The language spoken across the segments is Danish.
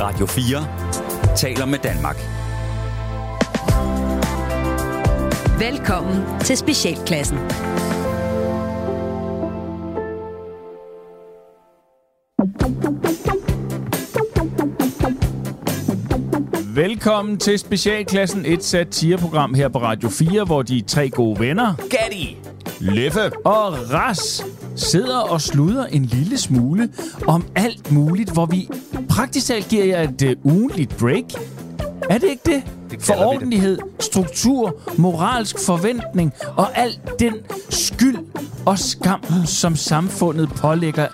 Radio 4 taler med Danmark. Velkommen til Specialklassen. Velkommen til Specialklassen, et satireprogram her på Radio 4, hvor de tre gode venner, Gatti! Leffe og Ras, sidder og sluder en lille smule om alt muligt, hvor vi praktisk talt giver jer et uh, ugentligt break. Er det ikke det? Det For det. ordentlighed, struktur, moralsk forventning og al den skyld og skam, som samfundet pålægger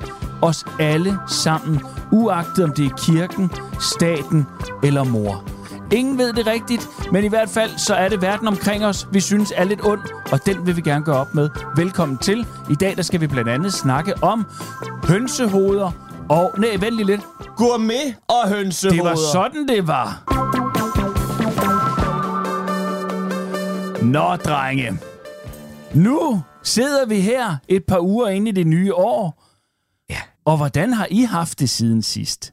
os alle sammen, uagtet om det er kirken, staten eller mor. Ingen ved det rigtigt, men i hvert fald så er det verden omkring os, vi synes er lidt ond, og den vil vi gerne gøre op med. Velkommen til. I dag der skal vi blandt andet snakke om hønsehoveder og... Nej, vent lige lidt. Gourmet og hønsehoveder. Det var sådan, det var. Nå, drenge. Nu sidder vi her et par uger inde i det nye år. Ja. Og hvordan har I haft det siden sidst?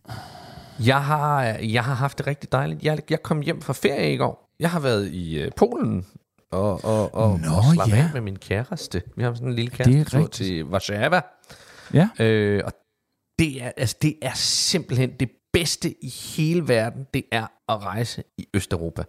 Jeg har, jeg har haft det rigtig dejligt. Jeg, jeg kom hjem fra ferie i går. Jeg har været i uh, Polen og, og, og, Nå, og slappet ja. af med min kæreste. Vi har sådan en lille kæreste til Warszawa. Ja. Øh, og det er, altså, det er simpelthen det bedste i hele verden, det er at rejse i Østeuropa.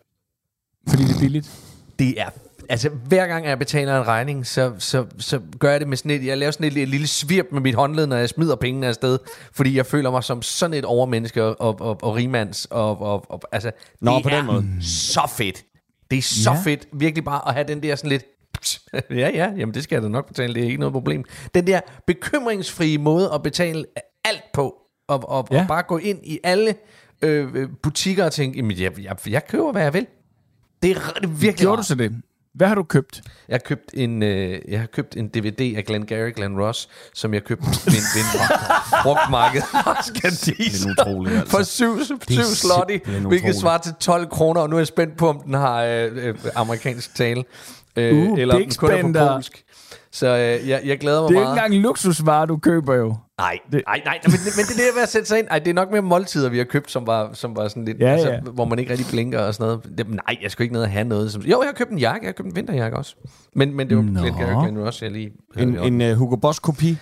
Fordi det er billigt. Det er Altså, hver gang jeg betaler en regning, så, så, så gør jeg det med sådan et, jeg laver sådan et, et lille svirp med mit håndled, når jeg smider pengene afsted, fordi jeg føler mig som sådan et overmenneske og, og, og, og rigmands, og, og, og altså, Nå, det på den er måde. så fedt. Det er så Ja. fedt, virkelig bare at have den der sådan lidt, ja, ja, jamen det skal jeg da nok betale, det er ikke noget problem. Den der bekymringsfrie måde at betale alt på, og, og, Ja. og bare gå ind i alle øh, butikker og tænke, jamen jeg, jeg, jeg køber, hvad jeg vil. Det er, det er virkelig Gjorde du så det? Hvad har du købt? Jeg har købt en, øh, jeg har købt en DVD af Glenn Gary, Glenn Ross, som jeg købte ved en, ved en brugtmarked. Skal Det er utroligt, altså. For syv, syv slotti, hvilket svarer til 12 kroner, og nu er jeg spændt på, om den har øh, øh, amerikansk tale, øh, Uh, eller om den kun er på polsk. Så øh, jeg, jeg glæder mig Det er jo meget. ikke engang en luksusvare, du køber jo. Nej, nej, nej, nej, men, men det er det der med at sætte sig ind. Ej, det er nok mere måltider, vi har købt, som var, som var sådan lidt, Ja, altså, ja. hvor man ikke rigtig blinker og sådan noget. Det, nej, jeg skulle ikke ned og have noget. Som, jo, jeg har købt en jakke, jeg har købt en vinterjakke også. Men, men det var Nå. Gary, Glenn Ross, jeg lige En, i en uh, Hugo Boss kopi.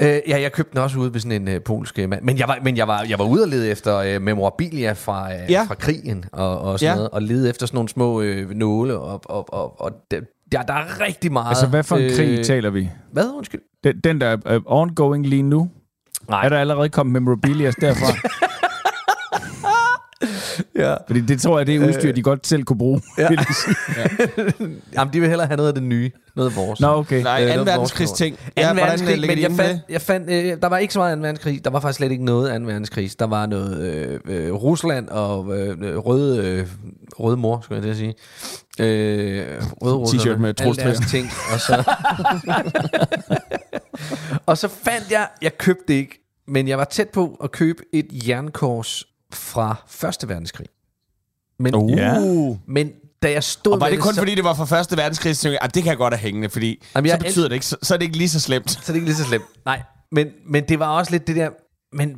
Øh, ja, jeg købte den også ude ved sådan en øh, polsk øh, mand. Men jeg var, men jeg var, jeg var ude og lede efter øh, memorabilia fra, øh, Ja. fra krigen og, og sådan Ja. noget. Og lede efter sådan nogle små øh, nåle. Og, og, og, og der, der, der er rigtig meget... Altså, hvad for en krig taler vi? Hvad? Undskyld? Den, den der er uh, ongoing lige nu? Nej. Er der allerede kommet memorabilia derfra? Ja. Fordi det tror jeg, det er udstyr, de godt selv kunne bruge. Ja. vil sige. Jamen, de vil hellere have noget af det nye. Noget af vores. Nå, okay. Nej, Øh, det 2. var verdenskrigs ting. Ja, 2. hvordan verdenskrig, men jeg fandt, jeg fandt øh, der var ikke så meget 2. verdenskrig. Der var faktisk slet ikke noget 2. verdenskrig. Der var noget øh, øh, Rusland og øh, røde, øh, røde mor, skulle jeg til at sige. Øh, røde T-shirt med trostvæsten. ting. Og så, og så fandt jeg, jeg købte det ikke, men jeg var tæt på at købe et jernkors fra 1. verdenskrig. Men, Uh. Ja. men da jeg stod Og var det kun så, fordi, det var fra første verdenskrig, så tænkte jeg, at det kan jeg godt have hængende, fordi Jamen, så betyder det ikke, så, så er det ikke lige så slemt. Så det er ikke lige så slemt. Nej, men, men det var også lidt det der... Men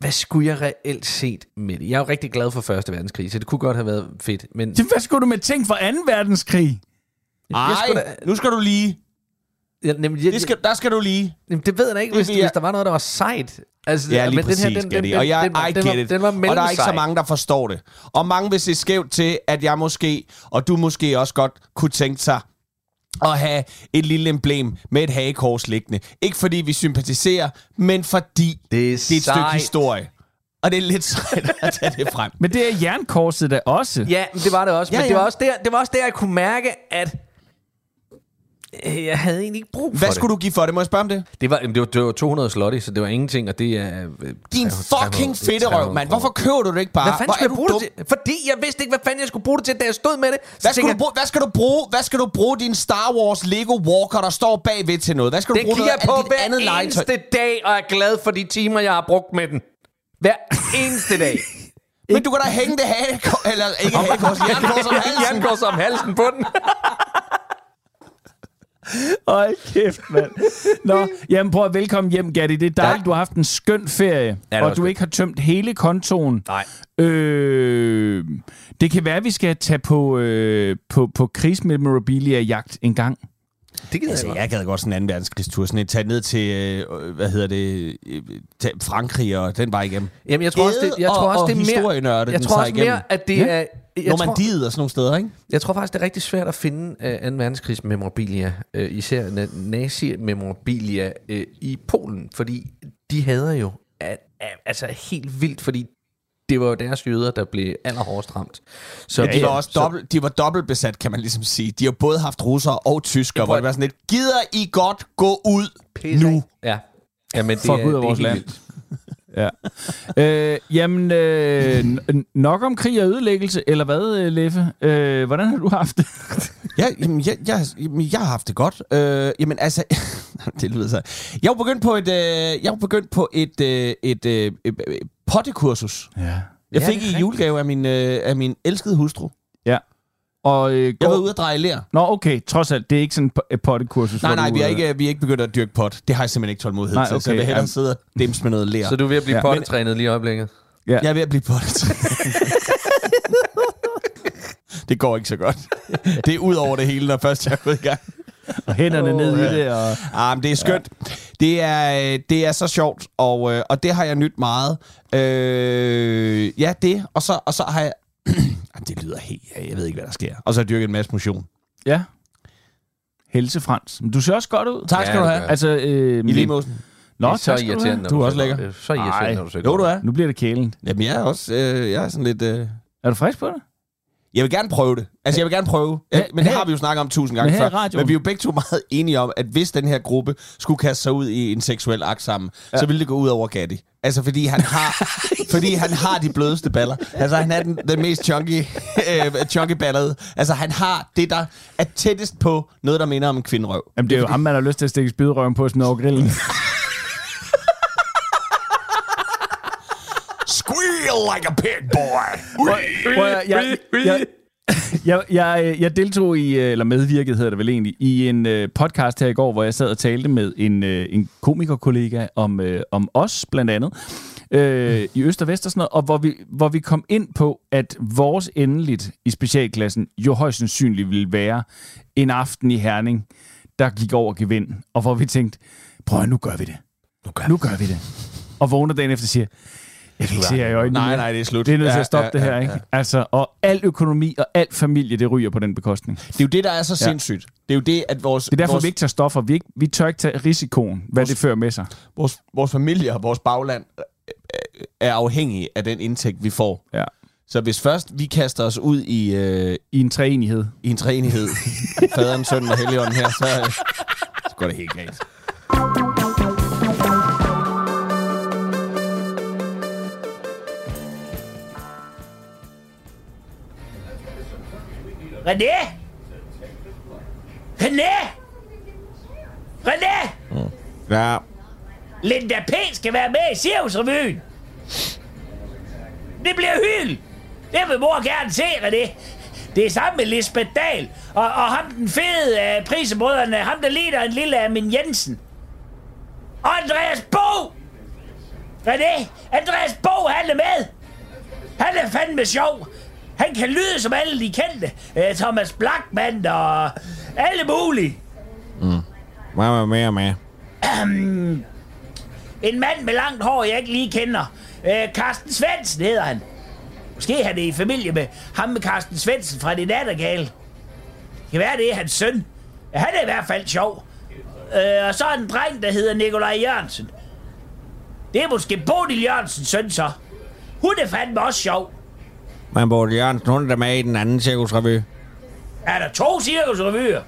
hvad skulle jeg reelt set med det? Jeg er jo rigtig glad for Første Verdenskrig, så det kunne godt have været fedt. Men Hvad skulle du med ting fra 2. verdenskrig? Ej, skulle nu skal du lige. Ja, nemlig, jeg, Det, skal, der skal du lige. jamen, det ved jeg da ikke, hvis, Det hvis der var noget, der var sejt. Altså, Ja, lige men præcis, den her, den, den, den, Og jeg, den, var- I den, var, get it. den var og der er ikke så mange, der forstår det. Og mange vil se skævt til, at jeg måske, og du måske også godt kunne tænke sig, at have et lille emblem med et hagekors liggende. Ikke fordi vi sympatiserer, men fordi Det er, det er et stykke historie. Og det er lidt sejt at tage det frem. Men det er jernkorset da også. Ja, men det var det også. Ja, men det ja. var også, der, det var også der, jeg kunne mærke, at jeg havde egentlig ikke brug for Hvad det. skulle du give for det? Må jeg spørge om det? Det var, det var, det var 200 slotti, så det var ingenting, og det er... øh, Din 300 fucking fedterøv, 300 mand. Hvorfor køber du det ikke bare? Hvad fanden skulle jeg du bruge det til? Fordi jeg vidste ikke, hvad fanden jeg skulle bruge det til, da jeg stod med det. Hvad skal, tænkte du bruge, hvad skal du bruge? Hvad skal du bruge din Star Wars Lego Walker, der står bagved til noget? Hvad skal du Den bruge kigger noget jeg på hver andet legetøj? eneste dag, og er glad for de timer, jeg har brugt med den. Hver eneste dag. Men du kan da hænge det hage, eller ikke hagekors, jernkors om halsen. Jernkors om halsen på den. Hold kæft, mand. Nå, jamen prøv at velkommen hjem, Gatti. Det er dejligt, Tak. du har haft en skøn ferie, er og du godt. ikke har tømt hele kontoen. Nej. Øh, det kan være, at vi skal tage på, øh, på, på krigsmemorabilia-jagt en gang. Det gider Altså, jeg godt. jeg gad godt sådan en anden verdenskrigstur. Sådan et tage ned til, øh, hvad hedder det, øh, Frankrig og den var igennem. Jamen, jeg tror også, det, jeg tror og, også, og det er mere... Jeg tror også igennem. mere, at det Ja. er... Jeg tror, Normandiet og sådan nogle steder, ikke? jeg tror faktisk, det er rigtig svært at finde uh, 2. verdenskrigs memorabilia, uh, især na- nazi-memorabilia uh, i Polen, fordi de hader jo at, at, altså helt vildt, fordi det var jo deres jøder, der blev allerhårdest ramt. Så Ja, de var også dobbelt, de var dobbelt besat, kan man ligesom sige. De har både haft russere og tyskere, hvor det var sådan lidt, gider I godt gå ud Pisse nu? Ja. Jamen, det Fuck er, ud af det vores helt land. vildt. Ja. øh, jamen, øh, nok om krig og ødelæggelse, eller hvad, øh, Leffe? Øh, hvordan har du haft det? Ja, jamen, jeg, jeg, jamen, jeg har haft det godt. Øh, jamen altså, det lyder så. Jeg var begyndt på et, øh, jeg var begyndt på et, øh, et øh, øh, pottekursus. Ja. Jeg Ja, fik i julegave af min, øh, af min elskede hustru. Ja. Og øh, Jeg går... var ude at dreje lær. Nå, okay, trods alt, det er ikke sådan et pottekursus. Nej, nej, du, vi er øh, ikke, vi er ikke begyndt at dyrke pot. Det har jeg simpelthen ikke tålmodighed Nej, til, så jeg okay, vil hellere jamen. sidde og dimse med noget lær. Så du er ved at blive Ja. ja. pottetrænet lige i øjeblikket? Jeg er ved at blive pottet. det går ikke så godt. Det er ud over det hele, når først jeg er gået i gang. Og hænderne Åh, ned i det, og... Ah, men det er skønt. Ja. Det, er, øh, det er så sjovt, og, øh, og det har jeg nyt meget. Øh, ja, det. Og så, og så har jeg... Jamen, det lyder helt... Jeg ved ikke, hvad der sker. Og så har jeg dyrket en masse motion. Ja. Helse Frans. Men du ser også godt ud. Tak skal Ja, du det have. Altså, øh, I lige mosen. Nå, det er så tak skal du have. irriterende, når Du er så også lækker. Så irriterende, Ej. når du så Jo, du er. Nu bliver det kælent. Jamen, jeg er også... Øh, jeg er sådan lidt... Øh, Er du frisk på det? Jeg vil gerne prøve det. Altså, jeg vil gerne prøve. Ja, Her- men det her- har vi jo snakket om tusind gange men før. radioen. Men vi er jo begge to meget enige om, at hvis den her gruppe skulle kaste sig ud i en seksuel akt sammen, ja. så ville det gå ud over Gatti. Altså, fordi han har, fordi han har de blødeste baller. Altså, han er den, den mest chunky, øh, chunky ballede. Altså, han har det, der er tættest på noget, der minder om en kvinderøv. Jamen, det er jo ham, man har lyst til at stikke spydrøven på og smide over grillen. Squeal like a pig, boy! Jeg, jeg, jeg, jeg, jeg deltog i, øh, eller medvirkede hedder det vel egentlig, i en øh, podcast her i går, hvor jeg sad og talte med en, øh, en komikerkollega om, øh, om os, blandt andet, øh, i Øst og Vest og sådan noget, og hvor vi, hvor vi kom ind på, at vores endeligt i specialklassen jo højst sandsynligt ville være en aften i Herning, der gik over gevind, og hvor vi tænkte, prøv nu gør vi det. Nu gør Nu gør vi det. Og vågner dagen efter og siger, jeg kan ikke se jer i øjnene Nej, nej, det er slut. Det er nødt til at stoppe ja, det her, ja, ikke? Altså, og al økonomi og al familie, det ryger på den bekostning. Det er jo det, der er så sindssygt. Det er jo det, at vores, Det er derfor, vores, vi ikke tager stoffer. Vi, ikke, vi tør ikke tage risikoen, hvad det fører med sig. vores, vores familie og vores bagland øh, øh, er afhængige af den indtægt, vi får. Ja. Så hvis først vi kaster os ud i, øh, I en træenighed. i en træenighed, faderen, sønnen og helligånden her, så, øh, så går det helt galt. René! René! René! Ja, Linda P. skal være med i Cirkusrevyen. Det bliver hyld. Det vil mor gerne se, René. Det er sammen med Lisbeth Dahl. Og, og ham den fede af prisebrødrene. Ham der ligner en lille Amin Jensen. Og Andreas Bo! René! Andreas Bo, han er med! Han er fandme sjov. Han kan lyde som alle de kendte. Uh, Thomas Blackman og alle mulige. hvad var mere med? En mand med langt hår, jeg ikke lige kender. Øh, Carsten Svendsen hedder han. Måske er han i familie med ham med Carsten Svendsen fra Det Nattergale. Det kan være, det er hans søn. Han er i hvert fald sjov. Øh, og så er en dreng, der hedder Nikolaj Jørgensen. Det er måske Bodil Jørgensens søn så. Hun er fandme også sjov. Men Bodil Jørgensen, hun er med i den anden cirkusrevy. Er der to cirkusrevyer?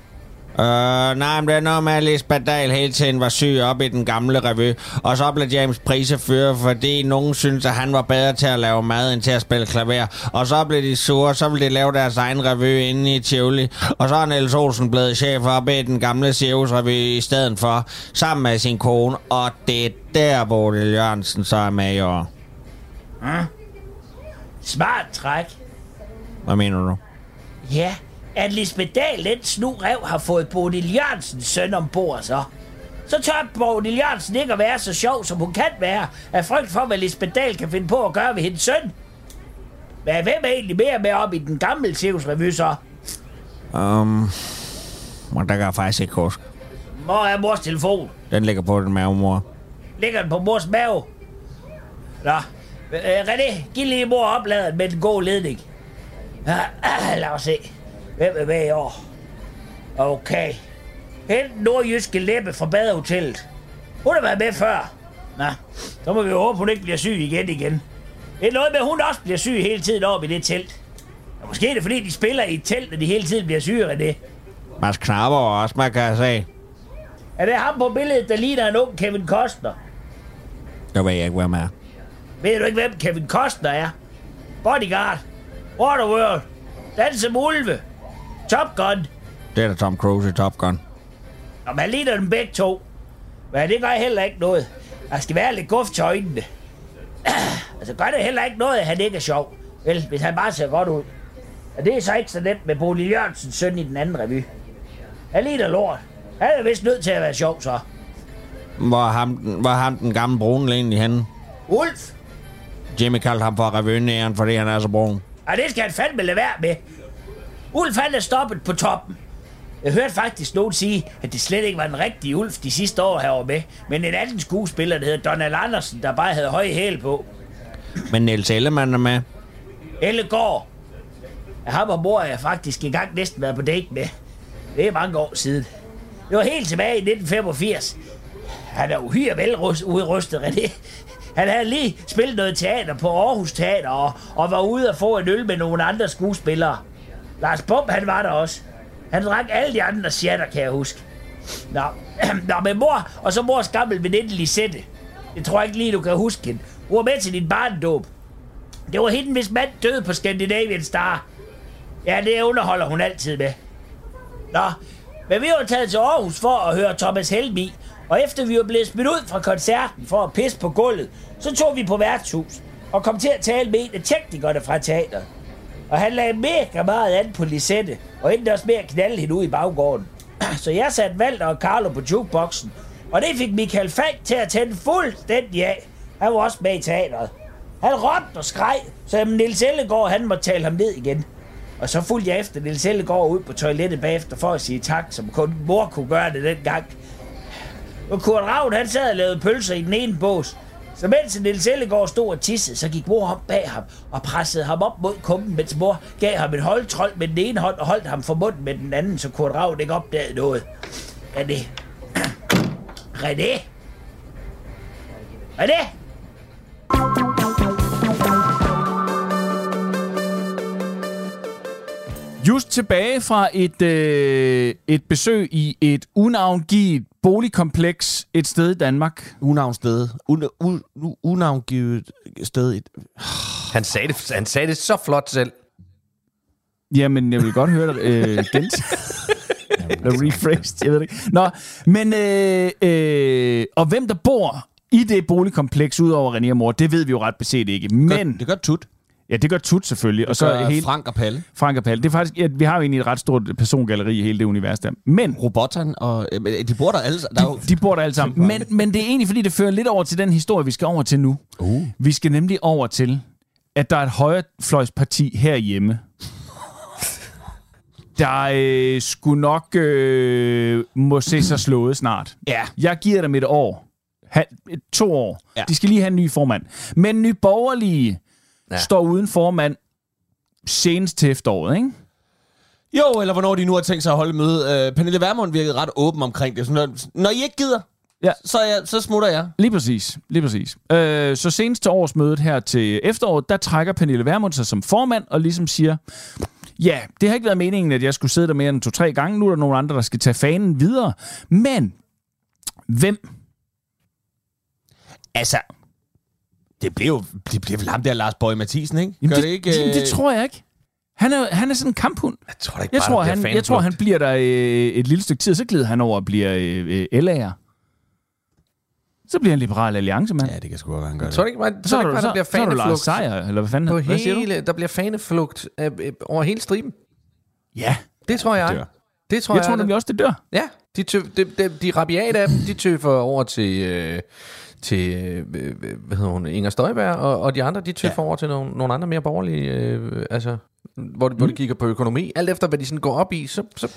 Øh, nej, men det er noget med, at Lisbeth Dahl hele tiden var syg op i den gamle revy. Og så blev James Price fyret, fordi nogen syntes, at han var bedre til at lave mad, end til at spille klaver. Og så blev de sure, så ville de lave deres egen revy inde i Tivoli. Og så er Niels Olsen blevet chef op i den gamle cirkusrevy i stedet for, sammen med sin kone. Og det er der, Bodil Jørgensen så er med i år. Smart træk. Hvad mener du? Ja, at Lisbeth Dahl, den snu rev, har fået Bodil Jørgensens søn ombord så. Så tør Bodil Jørgensen ikke at være så sjov, som hun kan være, af frygt for, hvad Lisbeth Dahl kan finde på at gøre ved hendes søn. Men hvem er egentlig mere med op i den gamle Sirius-revy så? Um, og der kan jeg faktisk ikke huske. Hvor er mors telefon? Den ligger på den mave, mor. Ligger den på mors mave? Nå, øh, René, giv lige mor opladeren med den gode ledning. Ah, lad os se. Hvem er med i år? Okay. Hent nordjyske læbe fra badehotellet. Hun har været med før. Nå, så må vi jo håbe, hun ikke bliver syg igen igen. Det er noget med, at hun også bliver syg hele tiden oppe i det telt. Og måske er det, fordi de spiller i et telt, og de hele tiden bliver syge af det. Mads Knapper og også, man kan se. Er det ham på billedet, der ligner en ung Kevin Costner? Det ved jeg ikke, hvem er. Ved du ikke, hvem Kevin Costner er? Bodyguard. Waterworld. Danse med ulve. Top Gun. Det er da Tom Cruise i Top Gun. Nå, man ligner dem begge to. Men det gør heller ikke noget. Der skal være lidt guf til øjnene. altså gør det heller ikke noget, at han ikke er sjov. Vel, hvis han bare ser godt ud. Og det er så ikke så nemt med Bodil Jørgensens søn i den anden revy. Han ligner lort. Han er vist nødt til at være sjov, så. Hvor ham, hvor ham den gamle brune egentlig henne? Ulf! Jimmy kaldte ham for revynæren, fordi han er så brun. Og det skal han fandme lade være med. Ulf han er stoppet på toppen. Jeg hørte faktisk nogen sige, at det slet ikke var den rigtige Ulf de sidste år herovre med, men en anden skuespiller, der hedder Donald Andersen, der bare havde høje hæl på. Men Niels Ellemann er med. Ellegaard. Ham og mor jeg faktisk i gang næsten været på date med. Det er mange år siden. Det var helt tilbage i 1985. Han er uhyre veludrustet, René. Han havde lige spillet noget teater på Aarhus Teater og, og var ude og få en øl med nogle andre skuespillere. Lars Bump, han var der også. Han drak alle de andre shatter, kan jeg huske. Nå, Nå men mor, og så mors gammel veninde Lisette. Jeg tror ikke lige, du kan huske hende. Hun var med til din barndåb. Det var hende, hvis mand døde på Scandinavian Star. Ja, det underholder hun altid med. Nå, men vi var taget til Aarhus for at høre Thomas Helmi, og efter vi var blevet smidt ud fra koncerten for at pisse på gulvet, så tog vi på værtshus og kom til at tale med en af teknikerne fra teateret. Og han lagde mega meget an på Lisette, og endte også med at knalde hende ud i baggården. Så jeg satte Valter og Carlo på jukeboxen, og det fik Michael Falk til at tænde fuldstændig af. Han var også med i teateret. Han råbte og skreg, så Nils Ellegaard han måtte tale ham ned igen. Og så fulgte jeg efter Nils Ellegaard ud på toilettet bagefter for at sige tak, som kun mor kunne gøre det dengang. Og Kurt Ravn, han sad og lavede pølser i den ene bås. Så mens Nils Ellegaard stod og tissede, så gik mor op bag ham og pressede ham op mod kumpen, mens mor gav ham en holdtrold med den ene hånd og holdt ham for munden med den anden, så Kurt Ravn ikke opdagede noget. René. René. René. Just tilbage fra et, øh, et besøg i et unavngivet boligkompleks et sted i Danmark. Unavn sted. Un, un, un, unavngivet sted. Et, Han sagde det, han sagde det så flot selv. Jamen, jeg vil godt høre dig øh, gent. Eller rephrased, jeg ved det ikke. Nå, men, øh, øh, og hvem der bor i det boligkompleks, udover René og Mor, det ved vi jo ret beset ikke. Men, det gør tut. Ja, det gør Tut selvfølgelig. Og så hele, Frank og Palle. Frank og Palle. Det er faktisk, ja, vi har jo egentlig et ret stort persongalleri i hele det univers der. Men, Robotteren og... øh, De bor der alle... Er jo, de bor der alle sammen. Men, men det er egentlig, fordi det fører lidt over til den historie, vi skal over til nu. Uh. Vi skal nemlig over til, at der er et højrefløjsparti herhjemme, der øh, skulle nok øh, må se sig slået snart. Ja. Jeg giver dem et år. Ha, to år. Ja. De skal lige have en ny formand. Men ny borgerlige Ja. står uden formand senest til efteråret, ikke? Jo, eller hvornår de nu har tænkt sig at holde møde. Øh, Pernille Vermund virkede ret åben omkring det. Så når, når I ikke gider, Ja. så, jeg, så smutter jeg. Lige præcis. Lige præcis. Øh, så senest til årsmødet her til efteråret, der trækker Pernille Vermund sig som formand og ligesom siger, ja, det har ikke været meningen, at jeg skulle sidde der mere end to-tre gange. Nu er der nogle andre, der skal tage fanen videre. Men hvem? Altså, det bliver jo det bliver vel ham der, Lars Bøge Mathisen, ikke? Jamen, Gør det, det, ikke? det, øh, det tror jeg ikke. Han er, han er sådan en kamphund. Jeg tror ikke Jeg bare, tror, han, bliver jeg tror, han bliver der øh, et lille stykke tid, og så glider han over og bliver øh, øh, LA'er. Så bliver han liberal alliance, mand. Ja, det kan sgu godt være, han gør det. tror ikke, man, så, så, er ikke så, der bliver så er du Lars faneflugt Seier, eller hvad fanden? på hvad siger du? hele, der bliver faneflugt øh, øh, over hele striben. Ja, Det tror jeg. Dør. Det tror Jeg jeg. tror nemlig også, det dør. Ja, de, tøf, de, de, de rabiate af dem, de tøffer over til, øh, til øh, hvad hedder hun, Inger Støjberg, og, og de andre, de tøffer ja. over til nogle, nogle andre mere borgerlige, øh, altså, hvor, mm. hvor de kigger på økonomi. Alt efter, hvad de sådan går op i, så... så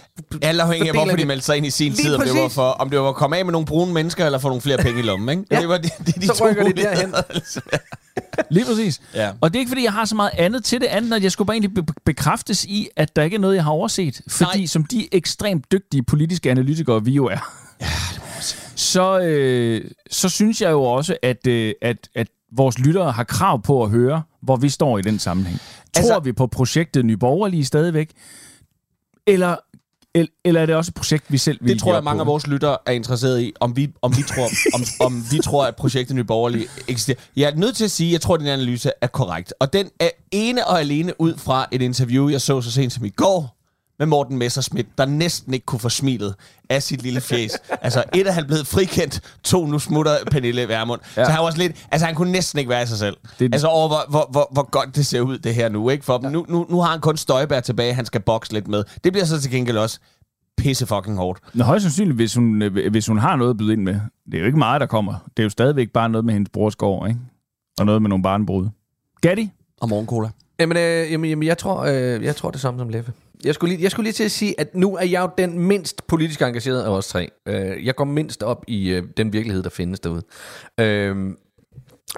Alt afhængig af, hvorfor de de- meldte sig ind i sin Lige tid. Om det, var for, om det var at komme af med nogle brune mennesker, eller få nogle flere penge i lommen. Ikke? Ja. Det var det er de Så rykker de derhen. Lige præcis. Ja. Og det er ikke, fordi jeg har så meget andet til det andet, at jeg skulle bare egentlig be- bekræftes i, at der ikke er noget, jeg har overset. Fordi Nej. som de ekstremt dygtige politiske analytikere, vi jo er, så, øh, så synes jeg jo også, at, øh, at, at vores lyttere har krav på at høre, hvor vi står i den sammenhæng. Tror Altså- vi på projektet Nye Borgerlige stadigvæk? Eller, el- eller er det også et projekt, vi selv vil Det tror jeg, mange på? af vores lyttere er interesseret i, om vi, om vi, tror, om, om vi tror, at projektet Nye Borgerlige eksisterer. Jeg er nødt til at sige, at jeg tror, at din analyse er korrekt. Og den er ene og alene ud fra et interview, jeg så så sent som i går, med Morten Messerschmidt, der næsten ikke kunne få smilet af sit lille fjes. altså, et er han blevet frikendt, to nu smutter Pernille Vermund. Ja. Så han var også lidt, altså han kunne næsten ikke være i sig selv. Det- altså over, hvor, hvor, hvor, hvor godt det ser ud, det her nu, ikke? For dem. Nu, nu, nu har han kun Støjbær tilbage, han skal bokse lidt med. Det bliver så til gengæld også pisse fucking hårdt. Nå, højst sandsynligt, hvis hun, øh, hvis hun har noget at byde ind med. Det er jo ikke meget, der kommer. Det er jo stadigvæk bare noget med hendes brors gård, ikke? Og noget med nogle barnbrud. Gatti? Og morgencola. Jamen, øh, jamen, jamen jeg, tror, øh, jeg tror det samme som Leffe. Jeg skulle, lige, jeg skulle lige til at sige, at nu er jeg jo den mindst politisk engagerede af os tre. Øh, jeg går mindst op i øh, den virkelighed, der findes derude. Øh,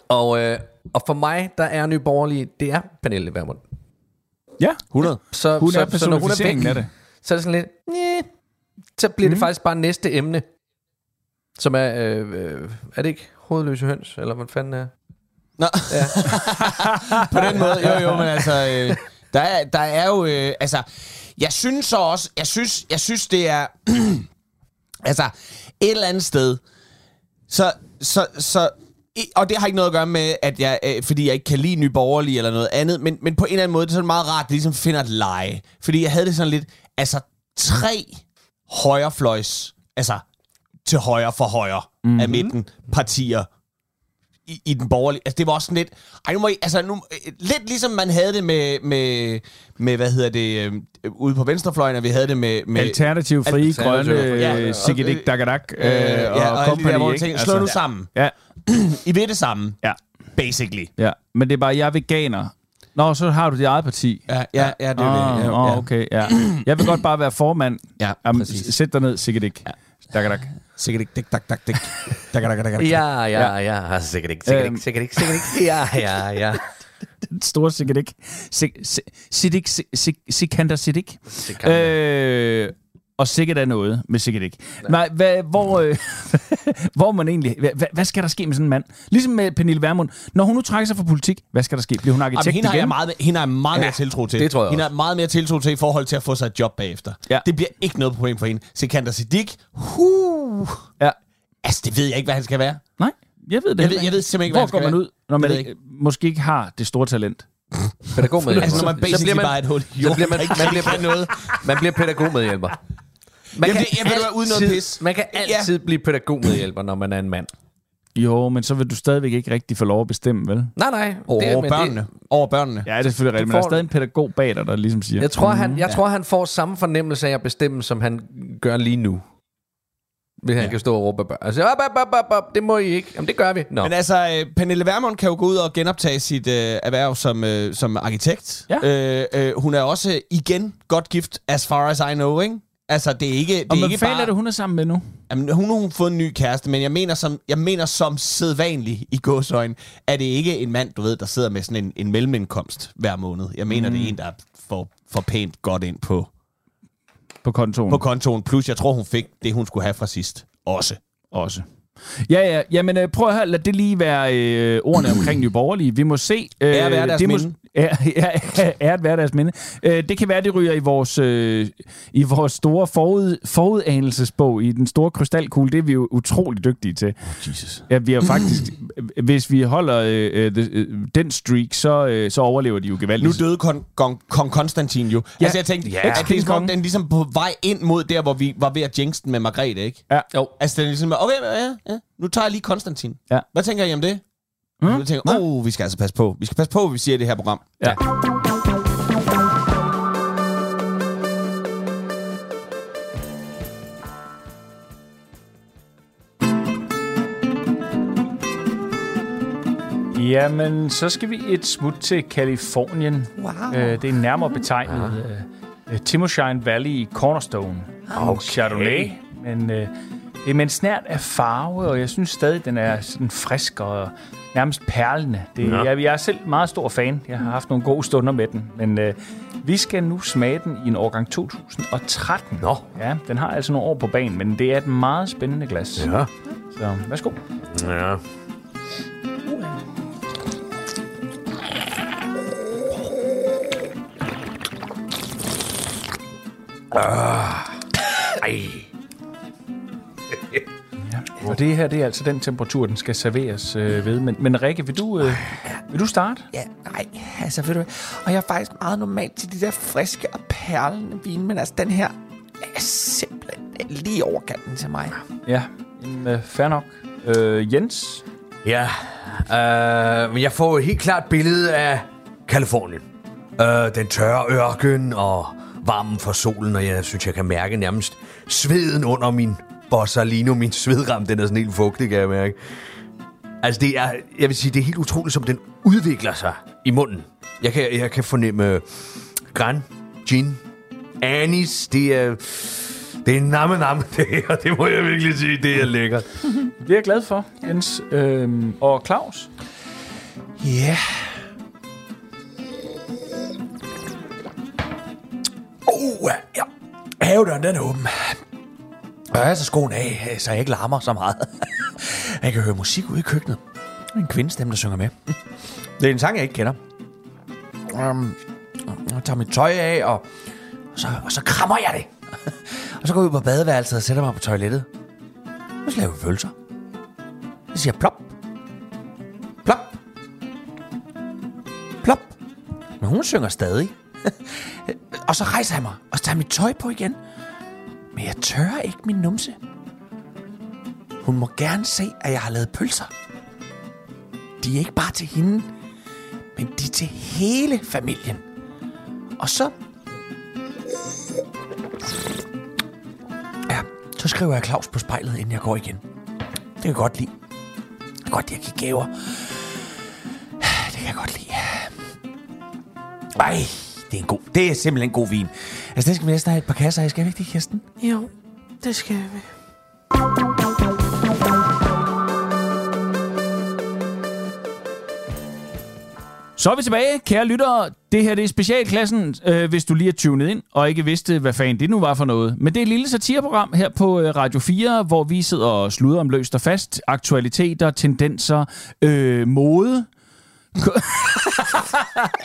og, øh, og for mig, der er Nye Borgerlige, det er Pernille Vermund. Ja, 100. Så, hun så, er så når hun er væk, af det. så er det sådan lidt, Næh. så bliver mm. det faktisk bare næste emne, som er, øh, øh, er det ikke hovedløse høns, eller hvad fanden er? Nå. Ja. På den måde, jo jo, men altså, øh, der, er, der er jo, øh, altså, jeg synes så også, jeg synes, jeg synes det er, altså, et eller andet sted, så, så, så, og det har ikke noget at gøre med, at jeg, øh, fordi jeg ikke kan lide Nye Borgerlige eller noget andet, men, men på en eller anden måde, det er sådan meget rart, at det ligesom finder et leje. Fordi jeg havde det sådan lidt, altså, tre højrefløjs, altså, til højre for højre mm-hmm. af midten partier i, i den borgerlige. Altså, det var også sådan lidt... Ej, nu må I, altså, nu, øh, lidt ligesom man havde det med, med, med hvad hedder det, øh, ude på venstrefløjen, og vi havde det med... med Alternativ, frie, Alternativ, grønne, ja, øh, og- Siggedik, Dagadak øh, øh, og ja, og alle de company, der, tænker, slå nu Altså, sammen. Ja, I ved det samme, ja, basically. ja. Men det er bare, jeg er veganer. Nå, så har du dit eget parti. Ja, ja, ja det er Åh, det. Ja, ja. okay, ja. Jeg vil godt bare være formand. Ja, Jamen, præcis. sæt dig ned. Ja. Sikkert ikke. Dik, dak, dak, dik. Dak, dak, dak, dak. Ja, ja, ja, sikkert ikke, sikkert Øhm. ikke, sikkert ikke, sikkert ikke. Ja, ja, ja. Den store Siggedik. Sig- Sig- Siddik, Og sikkert er noget med sikkert ikke. Nej, hvad, hvor, øh, hvor man egentlig... Hvad, hvad- skal der ske med sådan en mand? Ligesom med Pernille Vermund. Når hun nu trækker sig fra politik, hvad skal der ske? Bliver hun arkitekt Jamen, hende har igen? jeg meget, hende har jeg meget Ja, mere tiltro til. det tror jeg Hende har meget mere tiltro til i forhold til at få sig et job bagefter. Ja. Det bliver ikke noget problem for hende. Sikander Siddiq, huh. Ja. Altså, det ved jeg ikke, hvad han skal være. Nej, jeg ved det Jeg ved- jeg ved simpelthen ikke, Hvor hvad han går skal man være. ud, når man ikke, måske ikke har det store talent? Pædagogmedhjælper. Altså, når man basically bare er et hul i så bliver man, man, bliver, noget. man bliver pædagogmedhjælper. Man Jamen, det- jeg ved du hvad, uden noget altid- pis. Man kan altid blive pædagogmedhjælper, når man er en mand. Jo, men så vil du stadigvæk ikke rigtig få lov at bestemme, vel? Nej, nej. Over men børnene. Over børnene. Ja, det er selvfølgelig rigtigt, men der er stadig en pædagog bag dig, der ligesom siger... Jeg tror, han, jeg tror, han får samme fornemmelse af at bestemme, som han gør lige nu. Hvis han Ja. kan stå og råbe børn. Altså, op, op, op, op, op, det må I ikke. Jamen, det gør vi. Nå. Men altså, øh, Pernille Vermund kan jo gå ud og genoptage sit øh, erhverv som, øh, som arkitekt. Ja. Øh, øh, hun er også igen godt gift, as far as I know, ikke? Altså, det er ikke, det Og er ikke bare... er det, hun er sammen med nu? Jamen, hun har hun fået en ny kæreste, men jeg mener som, jeg mener som sædvanlig i gåsøjne, er det ikke en mand, du ved, der sidder med sådan en, en mellemindkomst hver måned. Jeg mener, mm. det er en, der får, får pænt godt ind på, På kontoen på kontoen. Plus, jeg tror, hun fik det, hun skulle have fra sidst. Også. også. Ja, ja. Jamen, øh, prøv at høre. Lad det lige være øh, ordene omkring Nye Borgerlige. Vi må se. Øh, Ære være deres det må, minde. Ja, ja, er at være deres minde. Øh, det kan være, det ryger i vores, øh, i vores store forud, forudanelsesbog, i den store krystalkugle. Det er vi jo utrolig dygtige til. Oh, Jesus. Ja, vi har faktisk... hvis vi holder øh, øh, the- øh, den streak, så, øh, så overlever de jo Nu gevaldigt. døde kong, kong, kong Konstantin jo. Ja. Altså, jeg tænkte, Ja. at det er som om, Kongen. den er ligesom på vej ind mod der, hvor vi var ved at jinx den med Margrethe, ikke? Ja. Jo. Altså, den er ligesom, okay, ja, ja, nu tager jeg lige Konstantin. Ja. Hvad tænker I om det? Mm. Og tænker, oh, vi skal altså passe på. Vi skal passe på, hvad vi siger i det her program. Ja. ja. Jamen, så skal vi et smut til Kalifornien. Wow. Øh, det er nærmere ah. betegnet øh, øh Timoshine Valley Cornerstone. Ah, okay. Chardonnay. Men øh, det er med en snært af farve, og jeg synes stadig, den er sådan frisk og nærmest perlende. Det, ja. jeg, jeg er selv meget stor fan. Jeg har haft nogle gode stunder med den. Men øh, vi skal nu smage den i en årgang 2013. Nå. Ja, den har altså nogle år på banen, men det er et meget spændende glas. Ja. Så værsgo. Ja. Ej. Og det her, det er altså den temperatur, den skal serveres øh, ved. Men, men Rikke, vil du, øh, vil du starte? Ja, nej, altså ved du? Og jeg er faktisk meget normalt til de der friske og perlende vine, men altså den her er simpelthen lige over kanten til mig. Ja, jamen, øh, fair nok. Øh, Jens? Ja, øh, men jeg får et helt klart billede af Kalifornien. Øh, den tørre ørken og varmen fra solen, og jeg synes, jeg kan mærke nærmest sveden under min Borsalino. Min svedram, den er sådan helt fugtig, kan jeg mærke. Altså, det er, jeg vil sige, det er helt utroligt, som den udvikler sig i munden. Jeg kan, jeg kan fornemme gran, gin, anis, det er... Det er namme namme, det her. Det må jeg virkelig sige, det er lækkert. Det er jeg glad for, Jens. Øhm, og Claus? Ja. Uh, ja. Havedøren, den er åben. Og jeg så altså skoen af, så jeg ikke larmer så meget. jeg kan høre musik ude i køkkenet. En kvindestemme, der synger med. Det er en sang, jeg ikke kender. Um, jeg tager mit tøj af, og, og, så, og så krammer jeg det. og så går jeg ud på badeværelset og sætter mig på toilettet. Og så laver jeg følelser. Så siger plop. Plop. Plop. Men hun synger stadig. og så rejser jeg mig, og så tager mit tøj på igen. Men jeg tør ikke min numse. Hun må gerne se, at jeg har lavet pølser. De er ikke bare til hende, men de er til hele familien. Og så... Ja, så skriver jeg Claus på spejlet, inden jeg går igen. Det kan jeg godt lide. Det kan godt, at jeg gaver. Det kan jeg godt lide. Ej, det er en god... Det er simpelthen en god vin. Altså, den skal vi næsten have et par kasser af. Skal vi ikke det, Kirsten? Jo, det skal vi. Så er vi tilbage, kære lyttere. Det her det er specialklassen, øh, hvis du lige er tunet ind og ikke vidste, hvad fanden det nu var for noget. Men det er et lille satireprogram her på øh, Radio 4, hvor vi sidder og sluder om løst og fast. Aktualiteter, tendenser, øh, mode.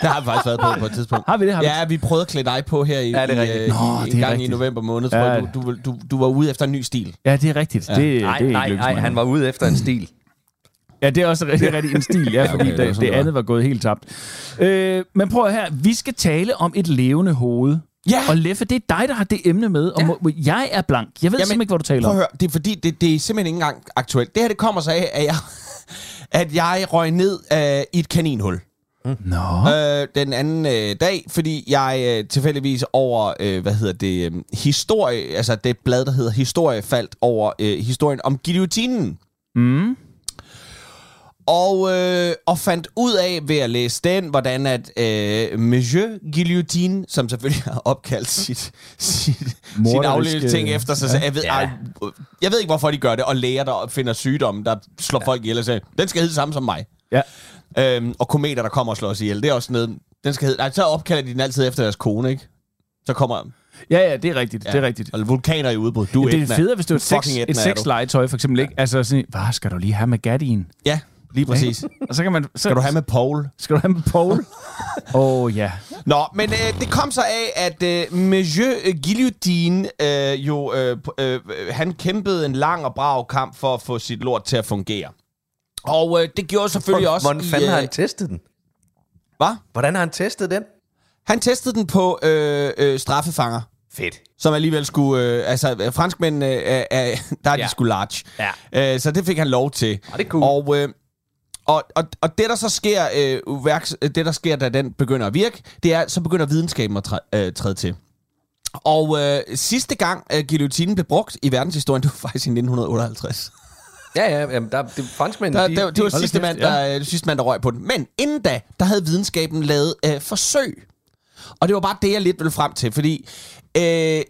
Det har vi faktisk været på på et tidspunkt. Har vi det? Har vi Ja, vi prøvede at klæde dig på her i, Ja, det er i, øh, Nå, i, det er en gang i rigtigt. november måned. Tror Ja. jeg, du, du, du, du var ude efter en ny stil. Ja, det er rigtigt. Ja. Det, Nej, det er nej, nej, han var ude efter en stil. Ja, det er også rigtig, rigtig en stil, ja, fordi okay, okay, det det, det det andet var gået helt tabt. Øh, men prøv her, vi skal tale om et levende hoved. Ja. Og Leffe, det er dig, der har det emne med, og Ja. må, jeg er blank. Jeg ved Jamen, simpelthen ikke, hvad du taler Prøv at om. høre, det er fordi, det, det er simpelthen ikke engang aktuelt. Det her, det kommer så af, at jeg, at jeg røg ned øh, i et kaninhul. Nå. øh, den anden øh, dag, fordi jeg øh, tilfældigvis over, øh, hvad hedder det, øh, historie, altså det blad, der hedder Historie, faldt over øh, historien om guillotinen. Mm. Og, øh, og fandt ud af ved at læse den, hvordan at øh, Monsieur Guillotine, som selvfølgelig har opkaldt sit, sit, sin afledte ting efter sig, ja. jeg, ved, Ja. ej, jeg ved ikke, hvorfor de gør det, og læger, der finder sygdomme, der slår ja. folk ihjel og siger, den skal hedde samme som mig. Ja. Øhm, og kometer, der kommer og slår os ihjel. Det er også noget... Den skal hedde, nej, så opkalder de den altid efter deres kone, ikke? Så kommer... Ja, ja, det er rigtigt. Ja. Det er rigtigt. Og vulkaner i udbrud. Du Ja, det er federe, hvis det var et, sex, et er sexlegetøj, for eksempel. Ikke? Altså sådan, hvad skal du lige have med Gaddien? Ja, lige præcis. Og så kan man... Så, Skal du have med Paul? Skal du have med Paul? Åh, oh, ja. Nå, men øh, det kom så af, at øh, Monsieur Guillotine øh, jo... Øh, p- øh, han kæmpede en lang og brav kamp for at få sit lort til at fungere. Og øh, det gjorde selvfølgelig også Hvordan i... fanden har øh, han testet den? Hvad? Hvordan har han testet den? Han testede den på øh, øh, straffefanger. Fedt. som alligevel skulle... Øh, altså, øh, franskmændene, øh, øh, der er de Ja. sgu large. Ja. Øh, så det fik han lov til. Ah, det er cool. Og, øh, og, og, og det, der så sker, øh, værks, det, der sker, da den begynder at virke, det er, så begynder videnskaben at træ, øh, træde til. Og øh, sidste gang, øh, guillotinen blev brugt i verdenshistorien, det var faktisk i 1958. Ja, ja, jamen, der, det, franskmænd, Der, de, der, det var hold da sidste mand, der, ja. sidste mand, der røg på den. Men inden da, der havde videnskaben lavet øh, forsøg. Og det var bare det, jeg lidt ville frem til, fordi øh, øh,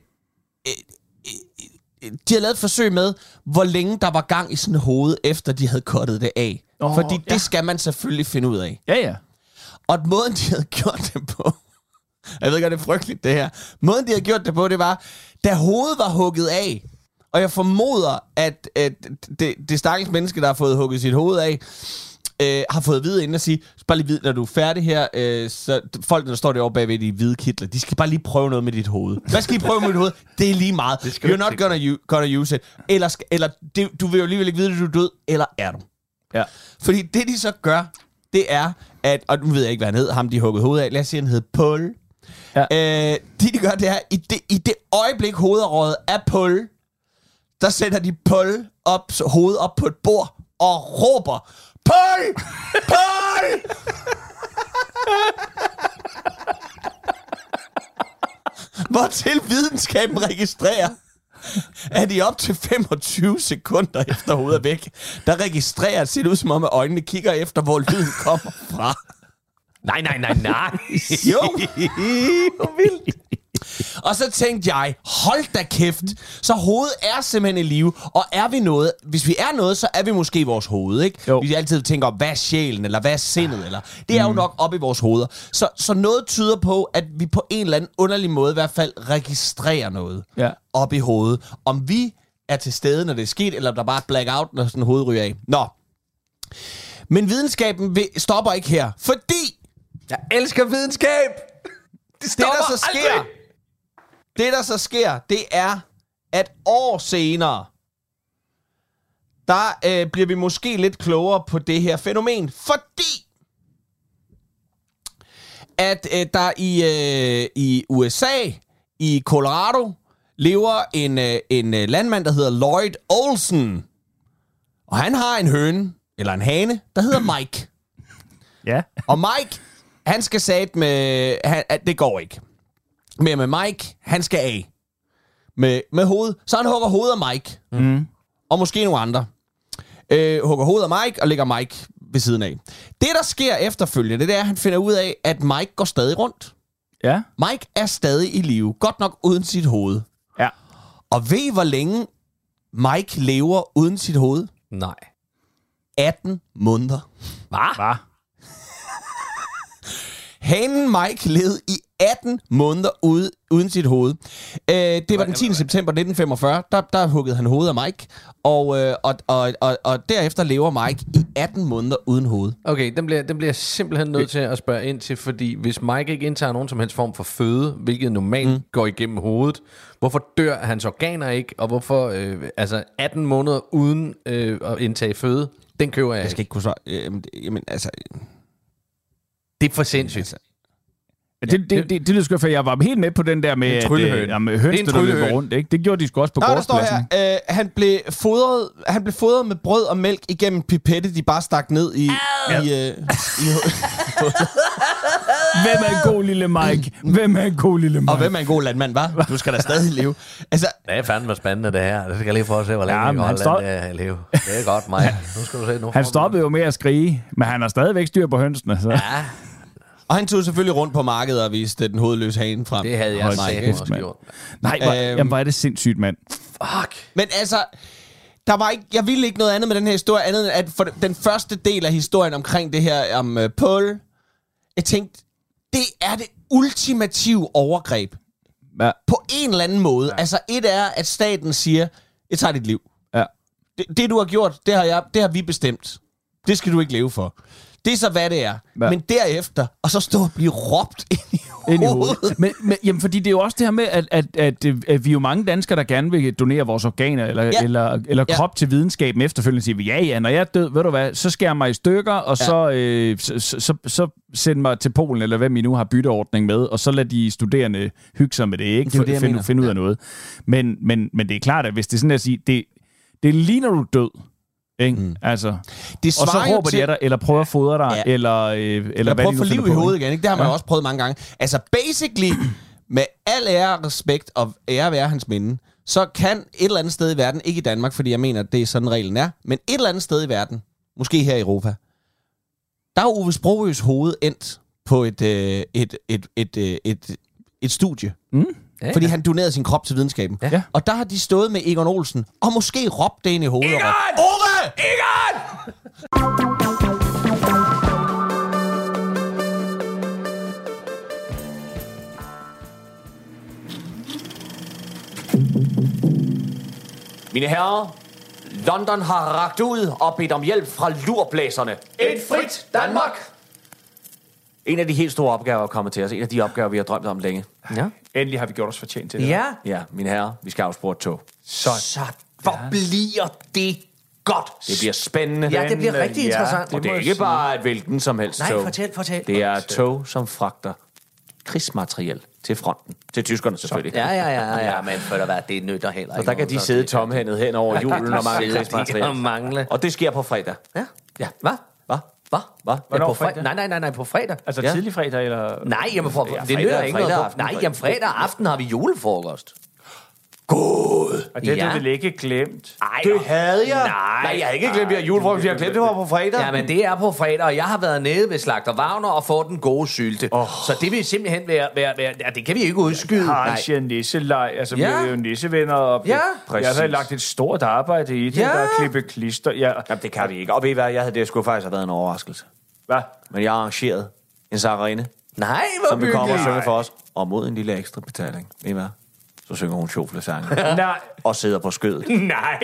øh, de havde lavet et forsøg med, hvor længe der var gang i sådan hoved, efter de havde kottet det af. Oh, fordi ja. det skal man selvfølgelig finde ud af. Ja, ja. Og måden, de havde gjort det på... Jeg ved ikke, om det er frygteligt, det her. Måden, de havde gjort det på, det var, da hovedet var hugget af, og jeg formoder, at, at det, det stakkels menneske, der har fået hugget sit hoved af, øh, har fået at vide inden at sige, "Så bare lige vide, når du er færdig her, øh, så folk, der står derovre bagved de hvide kitler, de skal bare lige prøve noget med dit hoved. Hvad skal I prøve med dit hoved? Det er lige meget. You're not gonna, u- gonna use it. Eller, skal, eller det, du vil jo alligevel ikke vide, at du er død, eller er du? Ja. Fordi det, de så gør, det er, at, og nu ved jeg ikke, hvad han hed, ham de huggede hovedet af, lad os sige, han hed Paul. Ja. Øh, det, de gør, det er, i det, i det øjeblik, hovedet er Paul, der sætter de Paul op, så hovedet op på et bord, og råber, Paul! Paul! Hvortil videnskaben registrerer, at i op til 25 sekunder efter hovedet er væk, der registrerer det, det ud som om, at øjnene kigger efter, hvor lyden kommer fra. Nej, nej, nej, nej. Jo. Hvor vildt. Og så tænkte jeg, hold da kæft. Så hovedet er simpelthen i live. Og er vi noget, hvis vi er noget, så er vi måske i vores hoved, ikke? Jo. Vi altid tænker, hvad er sjælen, eller hvad er sindet, eller... Det er jo nok op i vores hoveder. Så, så noget tyder på, at vi på en eller anden underlig måde i hvert fald registrerer noget Ja. op i hovedet. Om vi er til stede, når det er sket, eller om der bare er blackout, når sådan en hoved ryger af. Nå. Men videnskaben vil- stopper ikke her, fordi Jeg elsker videnskab. Det det, der så sker, aldrig. Det, der så sker, det er, at år senere, der øh, bliver vi måske lidt klogere på det her fænomen, fordi at øh, der i, øh, i USA, i Colorado, lever en, øh, en øh, landmand, der hedder Lloyd Olsen. Og han har en høne, eller en hane, der hedder Mike. Ja. Og Mike, han skal sat med... Han, at det går ikke. Men med Mike, han skal af. Med, med hovedet. Så han hugger hovedet af Mike. Mm. Og måske nogle andre. Øh, hugger hovedet af Mike og lægger Mike ved siden af. Det, der sker efterfølgende, det er, at han finder ud af, at Mike går stadig rundt. Ja. Mike er stadig i live. Godt nok uden sit hoved. Ja. Og ved I, hvor længe Mike lever uden sit hoved? Nej. 18 måneder. Hvad? Hanen Mike levede i 18 måneder ude, uden sit hoved. Øh, det var den 10. september 1945. Der, der huggede han hovedet af Mike. Og, øh, og, og, og, og derefter lever Mike i 18 måneder uden hoved. Okay, den bliver, den bliver jeg simpelthen nødt til at spørge ind til, fordi hvis Mike ikke indtager nogen som helst form for føde, hvilket normalt mm. går igennem hovedet, hvorfor dør hans organer ikke, og hvorfor øh, altså 18 måneder uden øh, at indtage føde, den køber jeg, Jeg ikke. skal ikke kunne svare. Øh, jamen altså... Det er for sindssygt. altså Ja, det, det, det, det lyder sgu, for jeg var helt med på den der med, En at, øh, jamen, Det er høns, en der løber rundt. Ikke? Det gjorde de sgu også på Nå, der står gårdspladsen. her, øh, han, blev fodret, han blev fodret med brød og mælk igennem pipette, de bare stak ned i... i, øh, i Hvem er en god lille Mike? Hvem er en god lille Mike? og hvem er en god landmand, var? Du skal da stadig leve. Altså, Det er fandme spændende det her. Det skal jeg lige prøve at se, hvor længe Ja, ja, jeg han kan den der leve. Det er godt, mig. Nu skal du se. Nu Han stoppede jo med at skrige, men han har stadigvæk styr på hønsene. Så. Ja, og han tog selvfølgelig rundt på markedet og viste den hovedløse hane frem. det havde jeg sagt også mand. gjort. Nej, hvor, Øhm. jamen, hvor er det sindssygt, mand. Fuck. Men altså, der var ikke, jeg ville ikke noget andet med den her historie, andet end at for den første del af historien omkring det her om uh, Paul, jeg tænkte, det er det ultimative overgreb. Ja. På en eller anden måde. Ja. Altså, et er, at staten siger, jeg tager dit liv. Ja. Det, det du har gjort, det har, jeg, det har vi bestemt. Det skal du ikke leve for. Det er så, hvad det er. Ja. Ja. Men derefter, og så stå og blive råbt ind i Ind i hovedet. hovedet. Men, men, jamen, fordi det er jo også det her med, at, at, at, at vi er jo mange danskere, der gerne vil donere vores organer eller, ja. Ja. eller, eller Ja. krop til videnskaben efterfølgende. Siger vi, ja, ja, når jeg er død, ved du hvad, så skærer mig i stykker, og ja. så, øh, så, så, så, send mig til Polen, eller hvem I nu har bytteordning med, og så lad de studerende hygge sig med det, ikke? Det er det, jeg finde ud af noget. Men, men, men det er klart, at hvis det er sådan at sige, det, det er lige når du er død, ikke? Mm. Altså, Det og så råber de til- af dig, eller prøver at fodre dig, Ja. eller, øh, eller Eller hvad prøv de at få liv i hovedet igen, ikke? Det har man Ja. også prøvet mange gange. Altså, basically, med al ære og respekt, og ære være hans minde, så kan et eller andet sted i verden, ikke i Danmark, fordi jeg mener, at det er sådan reglen er, men et eller andet sted i verden, måske her i Europa, der er Ove Sprogøs hoved endt på et, øh, et, et, et, et, øh, et, et studie. Mm. Ja, Fordi han donerede sin krop til videnskaben. Ja. Og der har de stået med Egon Olsen, og måske råbt det ind i hovedet. Egon! Ove! Egon! Mine herrer, London har ragt ud og bedt om hjælp fra lurblæserne. Et frit Danmark! En af de helt store opgaver er kommet til os. En af de opgaver, vi har drømt om længe. Ja. Endelig har vi gjort os fortjent til det. Ja. Ja, mine herrer, vi skal afspore et tog. Så Så hvor bliver det godt? Det bliver spændende. Ja, det bliver rigtig ja, interessant. Og det er ikke jeg bare et hvilken som helst Nej, tog. fortæl, fortæl. Det er et tog, som fragter krigsmateriel til fronten. Til tyskerne selvfølgelig. Ja, ja, ja, ja, men for at være, det nytter heller Og ikke. der kan de sidde det- tomhændet hen over julen og mangle krigsmateriel. og mangle. Og det sker på fredag. Ja. Ja. Hvad? Hvad? Hvad? Ja, på fredag? Nej, nej, nej, nej, på fredag. Altså Ja. tidlig fredag, eller... Nej, jamen for, Ja, det fredag- nytter ikke fredag noget. aften. Nej, jamen fredag aften har vi julefrokost. Og det har Ja. du vel ikke glemt? Ej, Det havde jeg. Nej. Nej, jeg har ikke glemt, at jeg julefrokost. Jeg har glemt, det var på fredag. Ja, men det er på fredag, og jeg har været nede ved Slagter Wagner og fået den gode sylte. Oh. Så det vil simpelthen være, være, være ja, det kan vi ikke udskyde. Nej. Hansje Nisselej, altså Ja. vi er jo nissevenner. Og Ja. Jeg Præcis. har lagt et stort arbejde i det, Ja. der er klippe klister. Ja. Jamen, det kan vi ikke. Og ved I hvad, jeg havde det skulle faktisk have været en overraskelse. Hvad? Men jeg har arrangeret en sangerinde, Nej, hvor som vil komme og hyggeligt. synge for os. Og mod en lille ekstra betaling. Ved I hvad? Så synger hun sjoflesange. Nej. og sidder på skødet. Nej.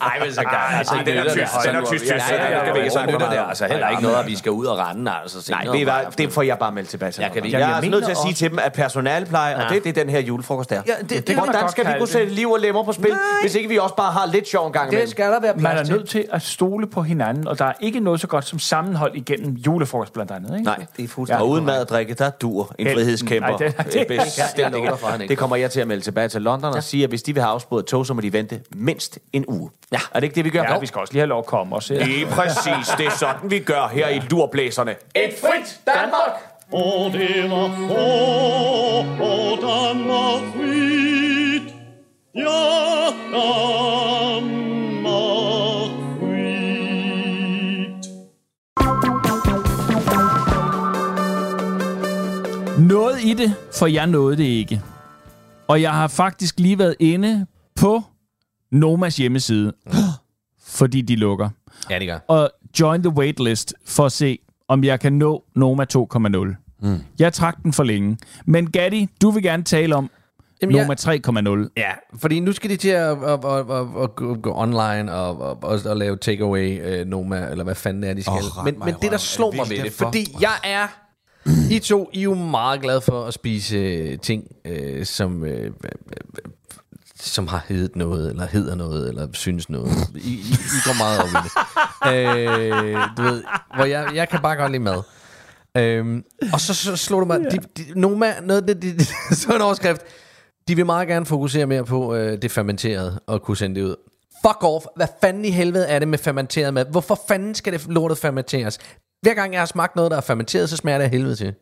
Ej, men så kan altså, den er tysk, det. den er Den ja, skal vi ikke snakke det om. altså heller ikke noget, at vi skal ud og rende, altså. Nej, ved hvad, det får jeg bare meldt tilbage til. Jeg kan jeg er jeg altså nødt til at sige til dem, at personalpleje, og det, det er den her julefrokost der. Ja, det- det kan man Hvordan skal vi kunne det. sætte liv og lemmer på spil, Nej. hvis ikke vi også bare har lidt sjov en gang Det imellem? skal der være Man er plads nødt til at stole på hinanden, og der er ikke noget så godt som sammenhold igennem julefrokost blandt andet. Ikke? Nej, Det er fuldstændig og uden mad og drikke, der dur en frihedskæmper. Nej, det- det- bestemt det kan jeg ikke Det kommer jeg til at melde tilbage til London og sige, at hvis de vil have afsporet et tog, så må de vente mindst en uge. Ja. Er det ikke det, vi gør? Ja, vi skal også lige have lov at komme og se. Lige præcis. Det er sådan, vi gør her i Lurblæserne. Et frit Danmark! Og det var få, og Danmark frit. Ja, Danmark frit. Noget i det, for jeg nåede det ikke. Og jeg har faktisk lige været inde på Nomas hjemmeside, fordi de lukker. Ja, det gør. Og join the waitlist for at se, om jeg kan nå Noma 2.0. Mm. Jeg trak den for længe. Men Gatti, du vil gerne tale om Jamen, jeg- Noma 3.0. Ja, fordi nu skal de til at, at, at, at, at gå, gå online og, og, og, og lave takeaway uh, Noma, eller hvad fanden det er, de skal. Åh, ret men mig men det, der slår mig det ved det, fordi jeg er... I to, I er jo meget glade for at spise øh, ting, øh, som, øh, øh, øh, som har heddet noget, eller hedder noget, eller synes noget. I, I, I går meget op i det. øh, du ved, hvor jeg, jeg kan bare godt lide mad. Øhm, og så, så slog du mig, de, de, Noma, noget, de, de, de, så en overskrift, de vil meget gerne fokusere mere på øh, det fermenterede, og kunne sende det ud. Fuck off, hvad fanden i helvede er det med fermenteret mad? Hvorfor fanden skal det lortet fermenteres? Hver gang jeg har smagt noget, der er fermenteret, så smager det af helvede til.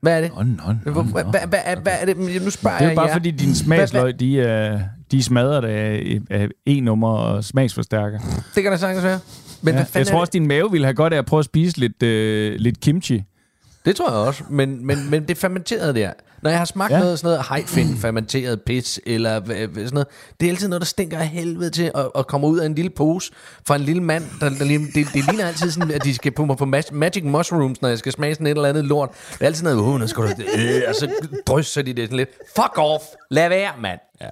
Hvad er det? Nå, nå, nå, Hvor- nå. Hvad, hvad, hvad, hvad er det? Nu spørger Det er jeg jo bare jer. fordi, dine smagsløg, de er, de er smadret af, af E-nummer og smagsforstærker. Det kan da sagtens være. Men Ja. hvad Jeg tror også, din mave ville have godt af at prøve at spise lidt, øh, lidt kimchi. Det tror jeg også, men, men, men det fermenterede der. Når jeg har smagt Ja. noget sådan noget hejfin, fermenteret pis, eller sådan noget, det er altid noget, der stinker af helvede til, og, og kommer ud af en lille pose fra en lille mand. Der, der, det, det ligner altid sådan, at de skal på mig på ma- magic mushrooms, når jeg skal smage sådan et eller andet lort. Det er altid noget, uh, nu skal du, øh, og så drysser de det sådan lidt. Fuck off, lad være, mand. Ja.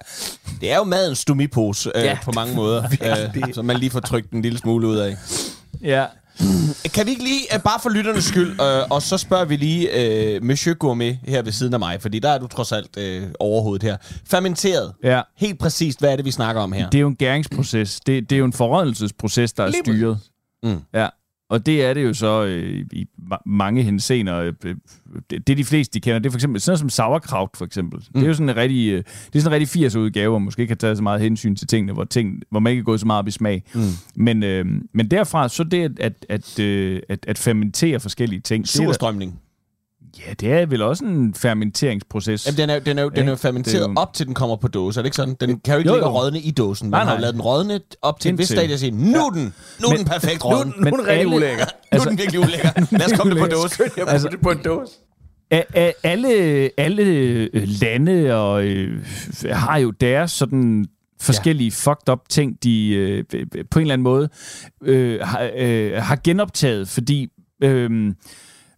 Det er jo madens stomipose øh, Ja. på mange måder, øh, som man lige får trykt en lille smule ud af. Ja. Kan vi ikke lige, uh, bare for lytternes skyld, uh, og så spørger vi lige uh, Monsieur Gourmet her ved siden af mig, fordi der er du trods alt uh, overhovedet her. Fermenteret. Ja. Helt præcist, hvad er det, vi snakker om her? Det er jo en gæringsproces. Det, det er jo en forrådnelsesproces, der er Lige styret. Mm. Ja. Og det er det jo så øh, i ma- mange henseender. Øh, øh, det, det, de fleste, de kender, det er for eksempel sådan noget som sauerkraut, for eksempel. Mm. Det er jo sådan en rigtig, øh, det er sådan en rigtig 80 udgave, hvor man måske ikke har taget så meget hensyn til tingene, hvor, ting, hvor man ikke er gået så meget op i smag. Mm. Men, øh, men derfra, så det at, at, at, øh, at, at fermentere forskellige ting. Surstrømning. Ja, det er vel også en fermenteringsproces. Jamen, den er, den er, jo- den er jo fermenteret Det er jo- op til den kommer på dåse, er det ikke sådan? Den kan jo ikke Jo, ligge rådne i dåsen. Nej, Man har jo nej. lavet den rådne op til en vis Indtil. stadie og sige, nu er den, nu er Men- den perfekt Nu, er rådden. den- nu er den rigtig alle- ulækker. Nu er den virkelig ulækker. Lad os komme det på dåse. Altså, det på en dåse. A- a- alle, alle øh, lande og, øh, har jo deres sådan forskellige ja. fucked up ting, de øh, på en eller anden måde øh, har, øh, har genoptaget, fordi øh,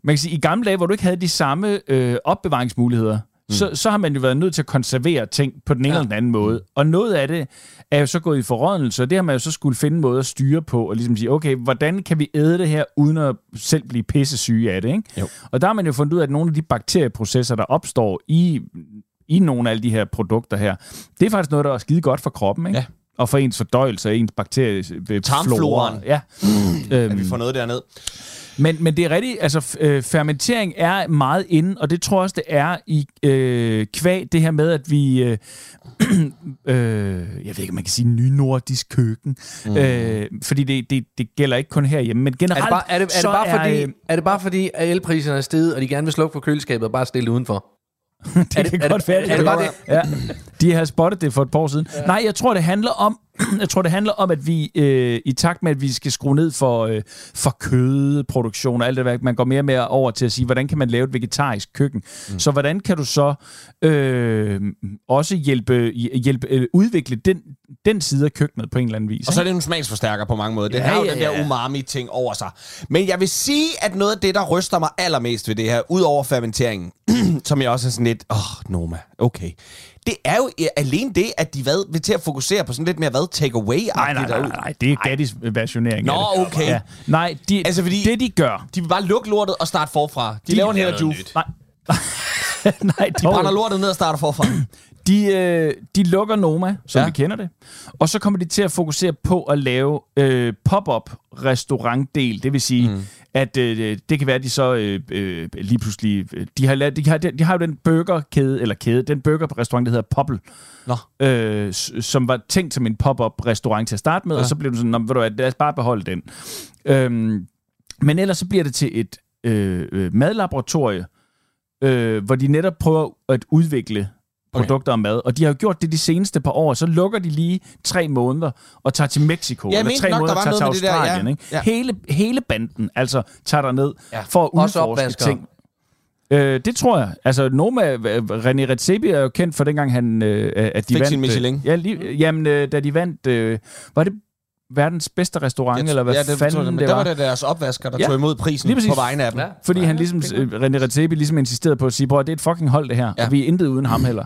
man kan sige, i gamle dage, hvor du ikke havde de samme øh, opbevaringsmuligheder, mm. så, så har man jo været nødt til at konservere ting på den ene ja. eller den anden måde. Og noget af det er jo så gået i forrådnelse, og det har man jo så skulle finde en måde at styre på, og ligesom sige, okay, hvordan kan vi æde det her, uden at selv blive pissesyge af det, ikke? Jo. Og der har man jo fundet ud af, at nogle af de bakterieprocesser, der opstår i, i nogle af alle de her produkter her, det er faktisk noget, der er skide godt for kroppen, ikke? Ja. Og for ens fordøjelse og ens bakterieflora. Tarmfloraen. Ja. At vi får noget derned. Men, men det er rigtigt, altså øh, fermentering er meget inde, og det tror jeg også, det er i øh, kvæg, det her med, at vi, øh, øh, jeg ved ikke, om man kan sige nynordisk køkken, mm. øh, fordi det, det, det gælder ikke kun herhjemme, men Er generelt det, bare, er, det, er, det så bare fordi, øh, er det bare fordi, at elpriserne er steget, og de gerne vil slukke for køleskabet og bare stille det udenfor? det, er det- kan er godt det- være, er det bare det? Ja, de har spottet det for et par år siden. Ja. Nej, jeg tror, det handler om, jeg tror, det handler om, at vi øh, i takt med, at vi skal skrue ned for, øh, for kødproduktion og alt det der, man går mere og mere over til at sige, hvordan kan man lave et vegetarisk køkken? Mm. Så hvordan kan du så øh, også hjælpe, hjælpe øh, udvikle den, den side af køkkenet på en eller anden vis? Og så er det en smagsforstærker på mange måder. Den Ja, har jo ja, den der umami-ting over sig. Men jeg vil sige, at noget af det, der ryster mig allermest ved det her, ud over fermenteringen, som jeg også er sådan lidt, åh, oh, Noma, okay. Det er jo alene det, at de hvad, vil til at fokusere på sådan lidt mere, hvad, take away Nej, nej, nej, nej, det er Gaddis versionering Nå, af det. okay. Ja. Nej, de, Altså, fordi- det de gør... De vil bare lukke lortet og starte forfra. De, de laver en her juice. Nej, nej De brænder lortet ned og starter forfra. De, øh, de lukker Noma, som Ja. vi kender det, og så kommer de til at fokusere på at lave øh, pop-up restaurantdel. Det vil sige, mm. at øh, det kan være, at de så øh, øh, lige pludselig... øh, De har, lavet, de, har, de har jo den burgerkæde, eller kæde, den burgerrestaurant, der hedder Popple, Nå. øh, som var tænkt som en pop-up restaurant til at starte med, ja. og så blev det sådan, "Nå, ved du hvad, lad os bare beholde den. Øhm, men ellers så bliver det til et øh, øh, madlaboratorie, øh, hvor de netop prøver at udvikle produkter og mad. Og de har jo gjort det de seneste par år. Så lukker de lige tre måneder og tager til Mexico. Ja, eller tre nok, måneder tager til det der, ja. Australien. Ikke? Ja. Hele, hele banden altså tager der ned Ja. for at udforske ting. Øh, det tror jeg. Altså, Noma, René Redzepi er jo kendt for dengang, han, øh, at de Fik vandt... sin øh, Michelin. Ja, lige, jamen, øh, da de vandt... Øh, var det verdens bedste restaurant, eller hvad ja, det, fanden jeg, det men var? der var det deres opvasker, der Ja. tog imod prisen på vegne af dem. Ja. Fordi Ja, han ja, ligesom, det øh, René Redzepi ligesom insisterede på at sige, at det er et fucking hold det her, Ja. ja. og vi er intet uden ham heller.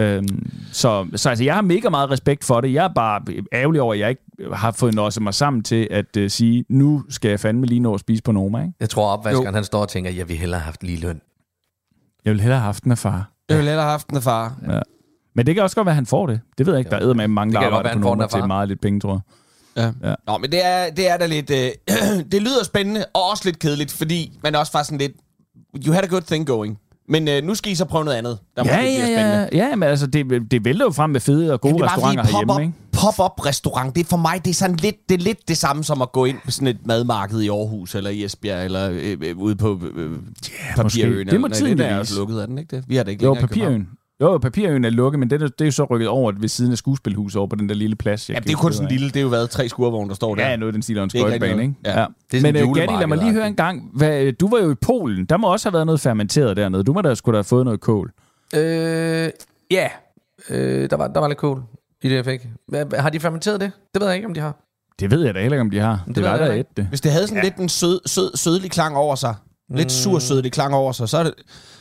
Øhm, så, så altså, jeg har mega meget respekt for det. Jeg er bare ærgerlig over, at jeg ikke har fået nået mig sammen til at uh, sige, nu skal jeg fandme lige nå at spise på Noma. Ikke? Jeg tror, opvaskeren han står og tænker, jeg vil hellere have haft lige løn. Jeg vil hellere have haft den af far. Jeg ville hellere have haft den af far. Men det kan også godt være, at han får det. Det ved jeg ikke. Der er med mange, der Det arbejder på Noma til meget lidt penge, tror jeg. Ja. Ja. Nå, men det er, det er da lidt... Øh, det lyder spændende, og også lidt kedeligt, fordi man er også faktisk sådan lidt... You had a good thing going. Men øh, nu skal I så prøve noget andet, der Ja, måske bliver ja, spændende. ja. Ja, men altså, det, det vælter jo frem med fede og gode bare restauranter fordi herhjemme, pop-up, ikke? pop-up restaurant, det er for mig, det er sådan lidt det, er lidt det samme som at gå ind på sådan et madmarked i Aarhus, eller i Esbjerg, eller øh, øh, ude på øh, Papirøen. måske. Det må tiden det er også lukket, er den ikke det? Vi har det ikke Jo. Papirøen. Jo, jo, Papirøen er lukket, men det er, det er jo så rykket over ved siden af skuespilhuset over på den der lille plads. jeg Ja, det er kun sådan en lille, det er jo været tre skurvogne, der står der. Ja, noget den stil en er skøjtebane, ikke? noget. Ja. Ja. Det er Men en uh, Gatti, lad mig lige høre en gang. Hvad, du var jo i Polen. Der må også have været noget fermenteret dernede. Du må da skulle da have fået noget kål. Øh, ja, øh, der, var, der var lidt kål i det, jeg fik. Hvad, har de fermenteret det? Det ved jeg ikke, om de har. Det ved jeg da heller ikke, om de har. Det, det var heller et det. Hvis det havde sådan ja. lidt en sød, sød, sødlig klang over sig, lidt sur sødlig klang over sig, så er det,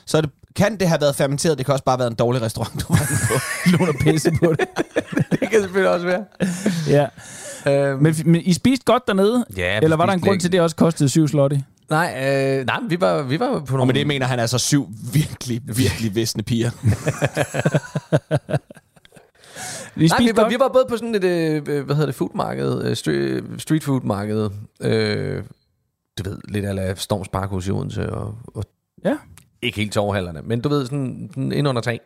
så det, kan det have været fermenteret, det kan også bare have været en dårlig restaurant, du var på. Nogen at pisse på det. det kan selvfølgelig også være. ja. Øhm, Men, men I spiste godt dernede? Ja, Eller var der en grund længe. til, at det også kostede syv slotte? nej, øh, nej, vi var, vi var på nogle... Og med det mener han altså syv virkelig, virkelig visne piger. Vi Nej, spiste vi var, vi var både på sådan et, øh, hvad hedder det, foodmarked, øh, street, street food marked, øh, du ved, lidt af Storms Parkhus i Odense, og, og Ja. Ikke helt torvhallerne, men du ved, sådan, sådan ind under tag.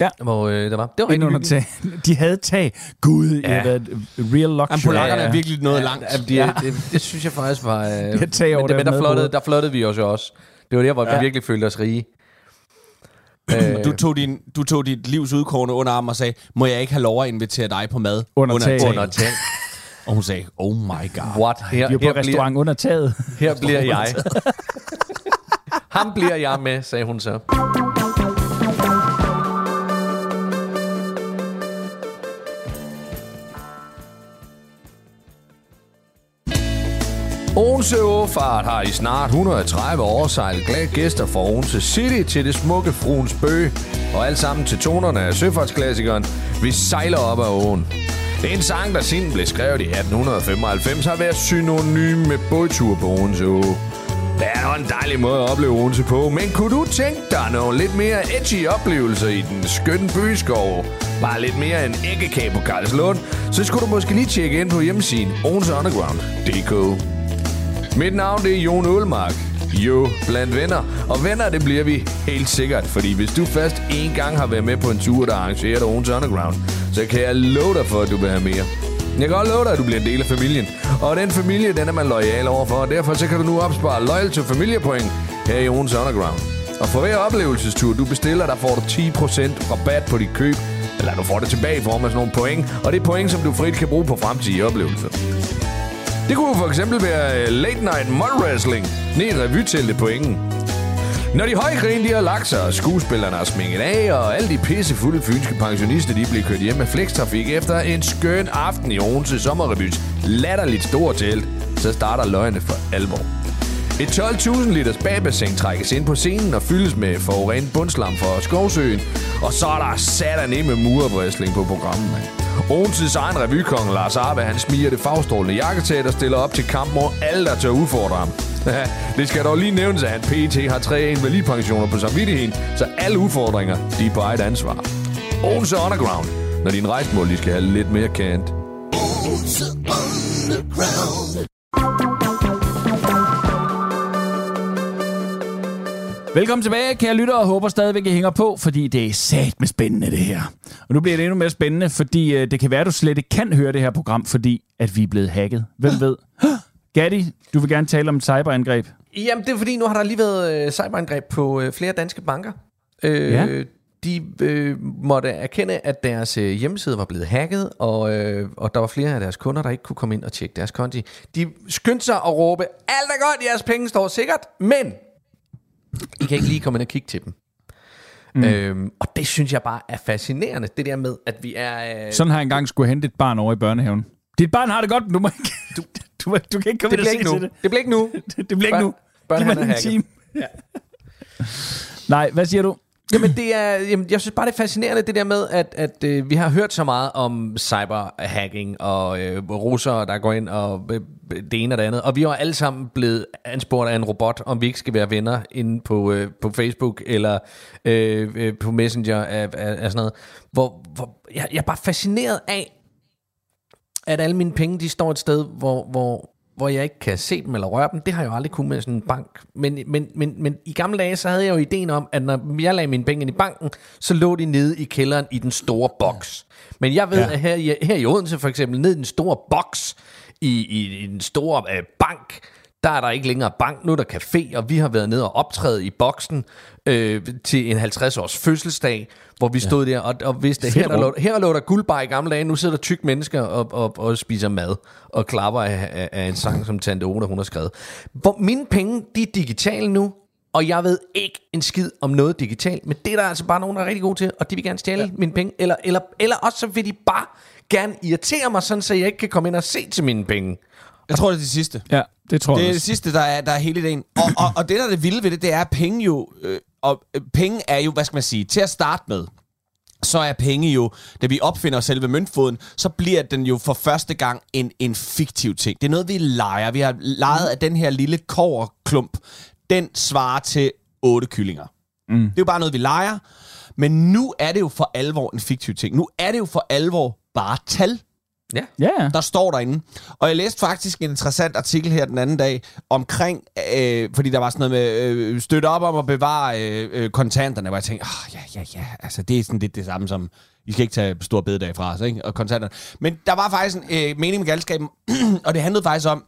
Ja. Hvor øh, der var, det var Ind under tag. De havde tag. Gud, ja. Har været real luxury. Jamen, polakkerne Ja. er virkelig noget Ja, langt. ja, de, det, det, synes jeg faktisk var... Øh, har tag over men, det, men der flottede, der flottede vi os jo også. Det var der, hvor ja. vi virkelig følte os rige. Øh, Du tog, din, du tog dit livs udkårende under arm og sagde, må jeg ikke have lov at invitere dig på mad? Under taget. under tag. Og hun sagde, oh my god. What? Her, Vi er på her, bliver, restaurant under taget. her bliver jeg. Ham bliver jeg med, sagde hun så. Odense Åfart har i snart 130 år sejlet glade gæster fra Odense City til det smukke Fruens Bøge, og alt sammen til tonerne af søfartsklassikeren Vi sejler op ad åen. Det er en sang, der siden blev skrevet i 1895, har været synonym med bådtur på Odense Å. Det er jo en dejlig måde at opleve Odense på, men kunne du tænke dig nogle lidt mere edgy oplevelser i den skønne byskov? Bare lidt mere end æggekage på Karlslund, så skulle du måske lige tjekke ind på hjemmesiden odenseunderground.dk. Mit navn det er Jon Ulmark. Jo, blandt venner. Og venner, det bliver vi helt sikkert. Fordi hvis du først en gang har været med på en tur, der er arrangeret af Odense Underground, så kan jeg love dig for, at du vil have mere. Jeg kan godt love dig, at du bliver en del af familien. Og den familie, den er man lojal overfor. Og derfor så kan du nu opspare Loyal to Familiepoint her i Odense Underground. Og for hver oplevelsestur, du bestiller, der får du 10% rabat på dit køb. Eller du får det tilbage i form af sådan nogle point. Og det er point, som du frit kan bruge på fremtidige oplevelser. Det kunne for eksempel være øh, Late Night Mud Wrestling ned i revyteltet på Ingen. Når de høje grin, de har lagt sig, og skuespillerne er sminket af, og alle de pissefulde fynske pensionister, de bliver kørt hjem med flekstrafik efter en skøn aften i Odense Sommerrevys latterligt store telt, så starter løgene for alvor. Et 12.000 liters bagbassin trækkes ind på scenen og fyldes med forurenet bundslam fra Skovsøen. Og så er der satan med murebristling på programmet, mand. Odenses egen revykong Lars Arbe, han smiger det fagstrålende jakketæt og stiller op til kamp mod alle, der tør udfordre ham det skal dog lige nævnes, at han PT har tre invalidepensioner på samvittigheden, så alle udfordringer, de er på eget ansvar. Odense Underground, når din rejsmål, de skal have lidt mere kant. Velkommen tilbage, kære lytter, og håber stadigvæk, I hænger på, fordi det er sat med spændende, det her. Og nu bliver det endnu mere spændende, fordi øh, det kan være, at du slet ikke kan høre det her program, fordi at vi er blevet hacket. Hvem ved? Gatti, du vil gerne tale om et cyberangreb. Jamen, det er fordi, nu har der lige været øh, cyberangreb på øh, flere danske banker. Øh, Ja. De øh, måtte erkende, at deres øh, hjemmeside var blevet hacket, og, øh, og der var flere af deres kunder, der ikke kunne komme ind og tjekke deres konti. De skyndte sig at råbe, alt er godt, jeres penge står sikkert, men I kan ikke lige komme ind og kigge til dem. Mm. Øhm, og det synes jeg bare er fascinerende, det der med, at vi er... Øh, Sådan har jeg engang skulle hente et barn over i børnehaven. Dit barn har det godt, men du må ikke... Du, du, du kan ikke komme det se nu. til det. Det bliver ikke nu. Det, det bliver ikke nu. Børn- Giv mig en time. Nej, hvad siger du? Jamen, det er, jamen, jeg synes bare, det er fascinerende, det der med, at, at øh, vi har hørt så meget om cyberhacking og øh, russere, der går ind og øh, det ene og det andet. Og vi er alle sammen blevet anspurgt af en robot, om vi ikke skal være venner inde på, øh, på Facebook eller øh, øh, på Messenger af, af, af sådan noget. Hvor, hvor jeg, jeg er bare fascineret af, at alle mine penge, de står et sted, hvor, hvor, hvor jeg ikke kan se dem eller røre dem. Det har jeg jo aldrig kunnet med sådan en bank. Men, men, men, men i gamle dage, så havde jeg jo ideen om, at når jeg lagde mine penge ind i banken, så lå de nede i kælderen i den store boks. Men jeg ved, ja. at her, i- her i Odense for eksempel, ned i den store boks, i, i, i den store øh, bank, der er der ikke længere bank, nu er der café, og vi har været nede og optræde i boksen øh, til en 50-års fødselsdag, hvor vi stod der og, og vidste, at her, der lå, her lå der guldbar i gamle dage, nu sidder der tyk mennesker og, og, og spiser mad og klapper af, af, af en sang, som Tante Ona hun har skrevet. Hvor mine penge, de er digitale nu, og jeg ved ikke en skid om noget digitalt, men det er der altså bare nogen, der er rigtig gode til, og de vil gerne stjæle ja. mine penge, eller, eller, eller også så vil de bare gerne irritere mig, sådan så jeg ikke kan komme ind og se til mine penge. Jeg tror, det er det sidste. Ja, det tror Det jeg er det sidste, der er, der er hele ideen. Og, og, og det, der er det vilde ved det, det er, at penge jo... Øh, og øh, penge er jo, hvad skal man sige, til at starte med, så er penge jo, da vi opfinder selve møntfoden, så bliver den jo for første gang en, en fiktiv ting. Det er noget, vi leger. Vi har leget af den her lille koverklump. Den svarer til otte kyllinger. Mm. Det er jo bare noget, vi leger. Men nu er det jo for alvor en fiktiv ting. Nu er det jo for alvor bare tal Ja. Ja, ja. der står derinde. Og jeg læste faktisk en interessant artikel her den anden dag omkring, øh, fordi der var sådan noget med øh, støtte op om at bevare øh, øh, kontanterne, hvor jeg tænkte, oh, ja, ja, ja, altså det er sådan lidt det samme som, I skal ikke tage stor bededag fra os, ikke? Og kontanterne. Men der var faktisk en øh, mening med galskaben, og det handlede faktisk om,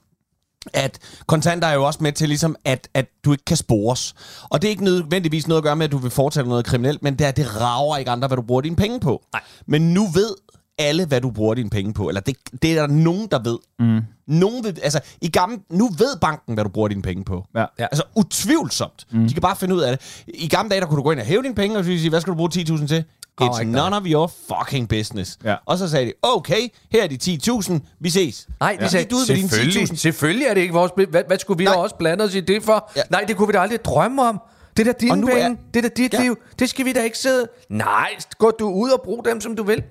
at kontanter er jo også med til ligesom, at, at du ikke kan spores. Og det er ikke nødvendigvis noget at gøre med, at du vil foretage noget kriminelt, men det er, det rager ikke andre, hvad du bruger dine penge på. Nej. Men nu ved alle, hvad du bruger dine penge på. Eller det, det er der nogen, der ved. Mm. Nogen ved, altså, i gamle, nu ved banken, hvad du bruger dine penge på. Ja. Ja. Altså utvivlsomt. Mm. De kan bare finde ud af det. I gamle dage, der kunne du gå ind og hæve dine penge, og så sige, hvad skal du bruge 10.000 til? It's ikke none of your fucking business. Ja. Og så sagde de, okay, her er de 10.000, vi ses. Nej, de Ja. sagde, du ud med dine selvfølgelig, 10.000? selvfølgelig er det ikke vores... Hvad, hvad skulle vi da Nej. også blande os i det for? Ja. Nej, det kunne vi da aldrig drømme om. Det er da Og dine penge. er- Det er da dit Ja. liv. Det skal vi da ikke sidde... Nej, gå du ud og brug dem, som du vil.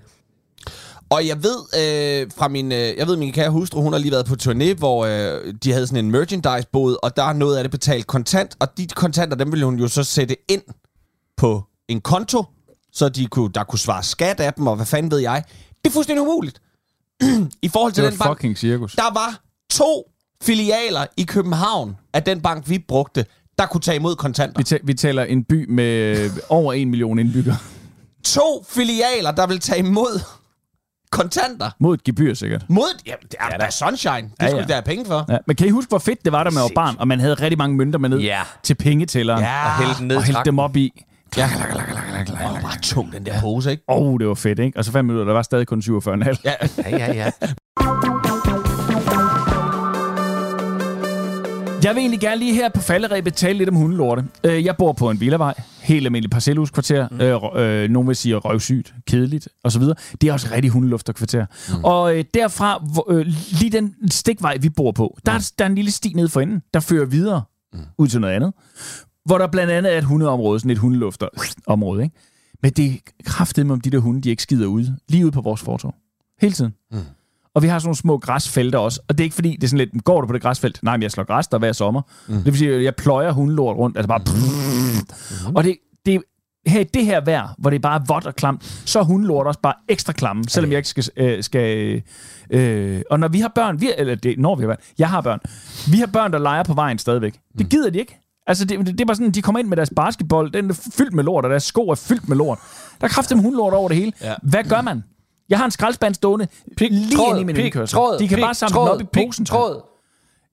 Og jeg ved øh, fra min, øh, jeg ved min kære hustru, hun har lige været på turné, hvor øh, de havde sådan en merchandise-båd, og der er noget af det betalt kontant, og de kontanter, dem ville hun jo så sætte ind på en konto, så de kunne, der kunne svare skat af dem, og hvad fanden ved jeg. Det er fuldstændig umuligt. I forhold til Det den bank, fucking cirkus. der var to filialer i København af den bank, vi brugte, der kunne tage imod kontanter. Vi, ta- vi taler en by med over en million indbyggere. To filialer, der vil tage imod kontanter. Mod et gebyr, sikkert. Mod, ja, det er da sunshine. Det Ja, skulle ja. da have penge for. Ja, men kan I huske, hvor fedt det var, da man var barn, og man havde rigtig mange mønter med ned Ja. til pengetælleren, Ja. Og hælde den ned og hældte dem op i. Ja. Det var bare tung, den der pose, ikke? Åh, oh, det var fedt, ikke? Og så fem minutter, der var stadig kun 47,5. Ja. Ja, ja, ja. Jeg vil egentlig gerne lige her på falderæbet tale lidt om hundelorte. Øh, Jeg bor på en villavej, helt almindelig parcelhuskvarter. Mm. Øh, øh, nogen vil sige røvsygt, kedeligt osv. Det er også rigtig hundelufterkvarter. Mm. Og øh, derfra, hvor, øh, lige den stikvej, vi bor på, der, er, der er en lille sti nede for enden, der fører videre mm. ud til noget andet. Hvor der blandt andet er et hundeområde, sådan et hundelufterområde. Ikke? Men det er kraftigt med, om de der hunde, de ikke skider ude. Lige ude på vores fortov. Hele tiden. Mm. Og vi har sådan nogle små græsfelter også. Og det er ikke fordi, det er sådan lidt, går du på det græsfelt? Nej, men jeg slår græs der hver sommer. Mm. Det vil sige, at jeg pløjer hundelort rundt. Altså bare... Mm. Og det, det, her i det her vejr, hvor det er bare vådt og klamt, så er hundelort også bare ekstra klamme, selvom jeg ikke skal... Øh, skal øh, og når vi har børn, vi, eller det, når vi har børn, jeg har børn, vi har børn, der leger på vejen stadigvæk. Det gider de ikke. Altså, det, det, det er bare sådan, de kommer ind med deres basketball, den er fyldt med lort, og deres sko er fyldt med lort. Der er kraftigt hundelort over det hele. Ja. Hvad gør man? Jeg har en skraldespand stående lige tråd, i min pik, indkørsel. tråd, De kan pik, bare samle tråd, den op i pik, posen. tråd.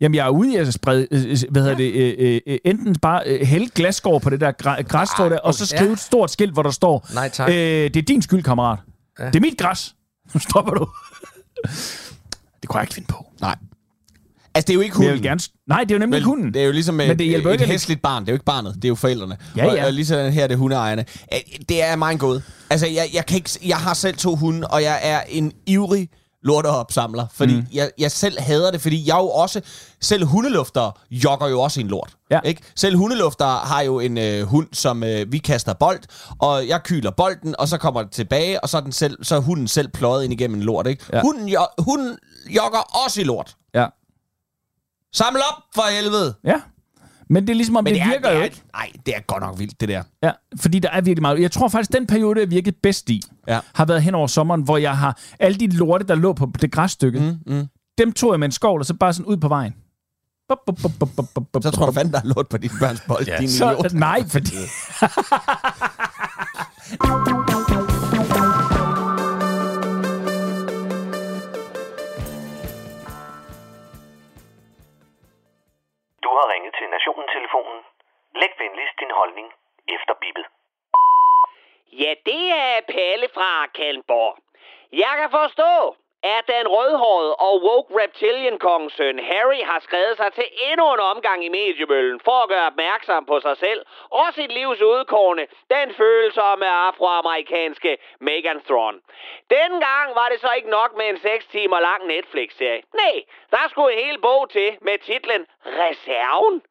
Jamen, jeg er ude i at sprede, øh, øh, hvad hedder det, øh, øh, øh, enten bare øh, hælde glasskår på det der græ- græsstrå der, og så skrive et stort skilt, hvor der står, Nej, tak. Øh, det er din skyld, kammerat. Ja. Det er mit græs. Nu stopper du. det kunne jeg ikke finde på. Nej. Altså, det er jo ikke Men jeg hunden. vil gerne... Nej, det er jo nemlig ikke hunden. Det er jo ligesom Men et, det et, et hæsligt barn. Det er jo ikke barnet, det er jo forældrene. Ja, ja. Og, og ligesom her er det hundeejerne. Øh, Det er mig en gåde. Altså, jeg, jeg, kan ikke, jeg har selv to hunde, og jeg er en ivrig lorteopsamler. Fordi mm. jeg, jeg selv hader det, fordi jeg er jo også... Selv hundeluftere jogger jo også en lort. Ja. Ikke? Selv hundeluftere har jo en øh, hund, som øh, vi kaster bold, og jeg kyler bolden, og så kommer det tilbage, og så er, den selv, så er hunden selv pløjet ind igennem en lort. Ikke? Ja. Hunden, jo, hunden jogger også i lort. Samle op for helvede! Ja. Men det er ligesom om, det, det virker det jo er, ikke. Nej, det er godt nok vildt, det der. Ja, fordi der er virkelig meget. Jeg tror faktisk, den periode, jeg virkede bedst i, Ja. har været hen over sommeren, hvor jeg har alle de lorte, der lå på det græsstykke, mm, mm. dem tog jeg med en skovl, og så bare sådan ud på vejen. Bup, bup, bup, bup, bup, bup, bup, Så tror du fandme, der er lort på din børns bold, ja. din idiot. så, nej, fordi... Læg venligst din holdning efter bippet. Ja, det er Palle fra Kalmborg. Jeg kan forstå, at den rødhårede og woke reptilian kongens Harry har skrevet sig til endnu en omgang i mediemøllen for at gøre opmærksom på sig selv og sit livs udkårne, den følsomme afroamerikanske Megan Thrawn. Dengang var det så ikke nok med en 6 timer lang Netflix-serie. Nej, der skulle en hel bog til med titlen Reserven.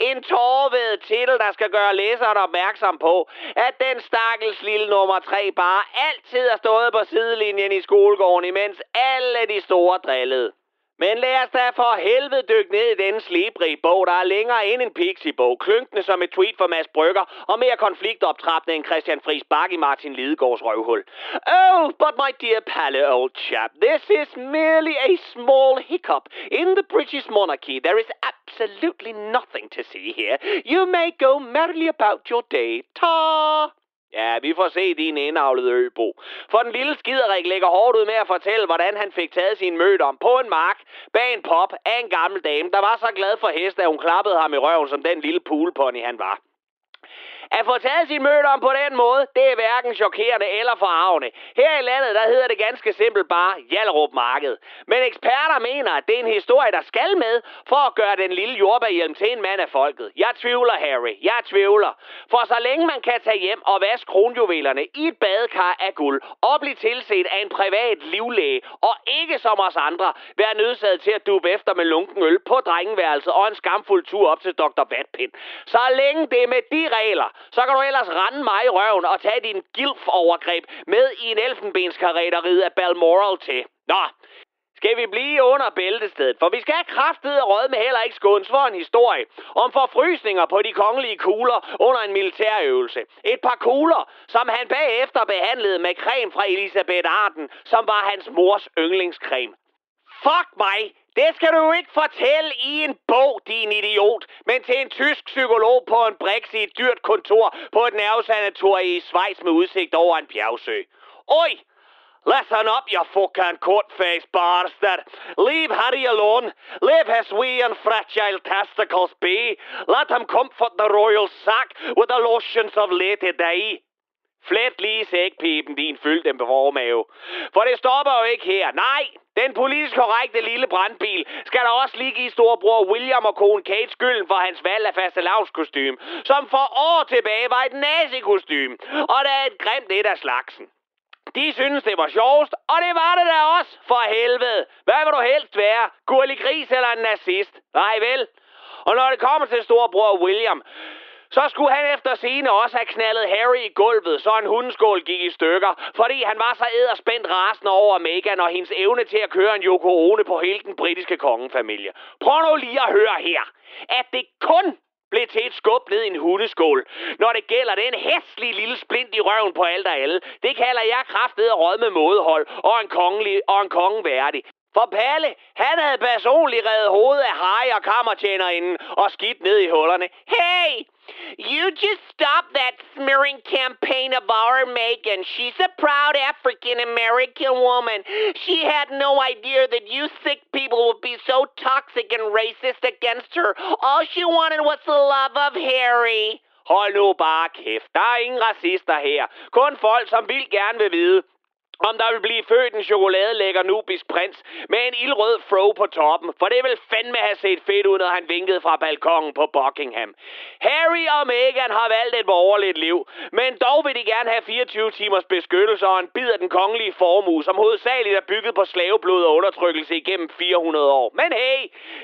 En tårved titel, der skal gøre læseren opmærksom på, at den stakkels lille nummer 3 bare altid har stået på sidelinjen i skolegården, imens alle de store drillede. Men lad os da for helvede dykke ned i den slibrige bog, der er længere end en pixibog, klynkende som et tweet for Mads Brygger, og mere konfliktoptrappende end Christian Friis Bak i Martin Lidegaards røvhul. Oh, but my dear Palle, old chap, this is merely a small hiccup in the British monarchy. There is absolutely nothing to see here. You may go merrily about your day. Ta! Ja, vi får se din indavlede øbo. For den lille skiderik lægger hårdt ud med at fortælle, hvordan han fik taget sin mødom på en mark bag en pop af en gammel dame, der var så glad for hest, at hun klappede ham i røven, som den lille poolpony han var. At få taget sin møde om på den måde, det er hverken chokerende eller forarvende. Her i landet, der hedder det ganske simpelt bare Hjallerup Marked. Men eksperter mener, at det er en historie, der skal med, for at gøre den lille jordbærhjelm til en mand af folket. Jeg tvivler, Harry. Jeg tvivler. For så længe man kan tage hjem og vaske kronjuvelerne i et badekar af guld, og blive tilset af en privat livlæge, og ikke som os andre, være nødsaget til at dube efter med lunken øl på drengeværelset og en skamfuld tur op til Dr. Vatpind. Så længe det er med de regler, så kan du ellers rende mig i røven og tage din gilf-overgreb med i en elfenbenskarret af Balmoral til. Nå, skal vi blive under bæltestedet, for vi skal have kraftet og med heller ikke skåns for en historie om forfrysninger på de kongelige kugler under en militærøvelse. Et par kugler, som han bagefter behandlede med creme fra Elisabeth Arden, som var hans mors yndlingscreme. Fuck mig! Det skal du jo ikke fortælle i en bog, din idiot, men til en tysk psykolog på en briks i et dyrt kontor på et nervesanatorium i Schweiz med udsigt over en bjergsø. Oj! Listen up, you fucking court-faced bastard. Leave Harry alone. Leave his wee and fragile testicles be. Let him comfort the royal sack with the lotions of late day. Flet lige sækpipen, din fyldte formave. For det stopper jo ikke her. Nej, den politisk korrekte lille brandbil skal der også lige give storebror William og kone Kate skylden for hans valg af fastelavnskostym, som for år tilbage var et nazikostym, og der er et grimt et af slagsen. De synes, det var sjovest, og det var det da også, for helvede. Hvad vil du helst være? Gurlig gris eller en nazist? Nej vel? Og når det kommer til storebror William, så skulle han efter sine også have knaldet Harry i gulvet, så en hundeskål gik i stykker, fordi han var så æderspændt rasende over Meghan og hendes evne til at køre en Yoko Ono på hele den britiske kongefamilie. Prøv nu lige at høre her, at det kun blev til et skub ned i en hundeskål. Når det gælder den hæslige lille splint i røven på alt og alle. Det kalder jeg kraftet og råd med mådehold og en, kongelig, og en konge værdig. For Palle, han havde personligt reddet hovedet af Harry og kammertjenerinden og skidt ned i hullerne. Hey! You just stop that smearing campaign of our Megan. She's a proud African American woman. She had no idea that you sick people would be so toxic and racist against her. All she wanted was the love of Harry. Hold nu bare kæft. Der er ingen racister her. Kun folk, som vil gerne vil vide, om der vil blive født en chokoladelækker nubisk prins med en ildrød fro på toppen, for det vil fandme have set fedt ud, når han vinkede fra balkongen på Buckingham. Harry og Meghan har valgt et borgerligt liv, men dog vil de gerne have 24 timers beskyttelse og en bid af den kongelige formue, som hovedsageligt er bygget på slaveblod og undertrykkelse igennem 400 år. Men hey,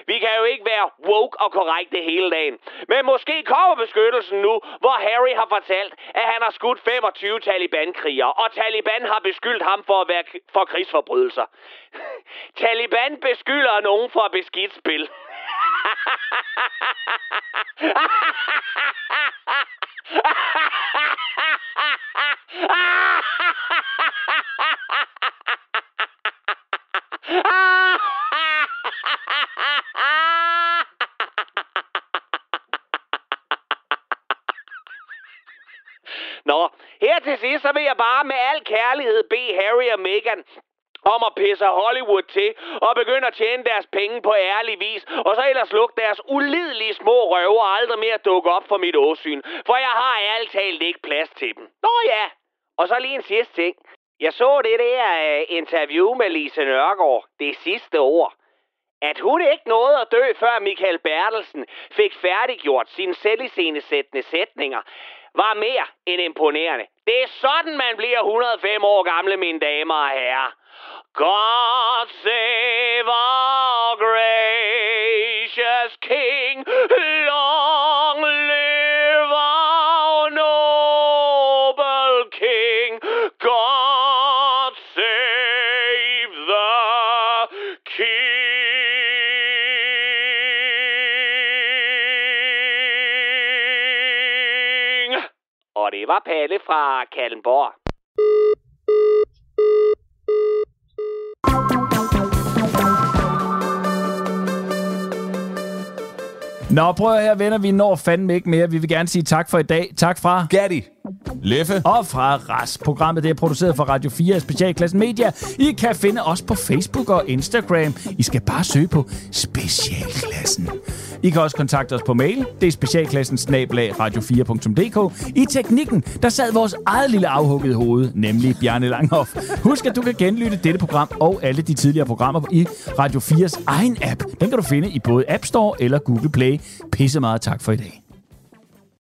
vi kan jo ikke være woke og korrekte hele dagen. Men måske kommer beskyttelsen nu, hvor Harry har fortalt, at han har skudt 25 Taliban-krigere, og Taliban har beskyldt ham for at være for krigsforbrydelser. Taliban beskylder nogen for beskidt spil. Nå, her til sidst, så vil jeg bare med al kærlighed bede Harry og Meghan om at pisse Hollywood til og begynde at tjene deres penge på ærlig vis, og så ellers lukke deres ulidelige små røver aldrig mere dukke op for mit åsyn, for jeg har ærligt talt ikke plads til dem. Nå ja, og så lige en sidste ting. Jeg så det der uh, interview med Lise Nørgaard, det sidste ord. At hun ikke nåede at dø, før Michael Bertelsen fik færdiggjort sine selviscenesættende sætninger, var mere end imponerende. Det er sådan, man bliver 105 år gamle, mine damer og herrer. God save our gracious King. Lord. Var Palle fra Kallenborg. Nå, prøv at her, venner. Vi når fandme ikke mere. Vi vil gerne sige tak for i dag. Tak fra... Gatti. Leffe. Og fra RAS. Programmet det er produceret for Radio 4 af Specialklassen Media. I kan finde os på Facebook og Instagram. I skal bare søge på Specialklassen. I kan også kontakte os på mail. Det er specialklassen radio4.dk. I teknikken, der sad vores eget lille afhugget hoved, nemlig Bjarne Langhoff. Husk, at du kan genlytte dette program og alle de tidligere programmer i Radio 4's egen app. Den kan du finde i både App Store eller Google Play. Pisse meget tak for i dag.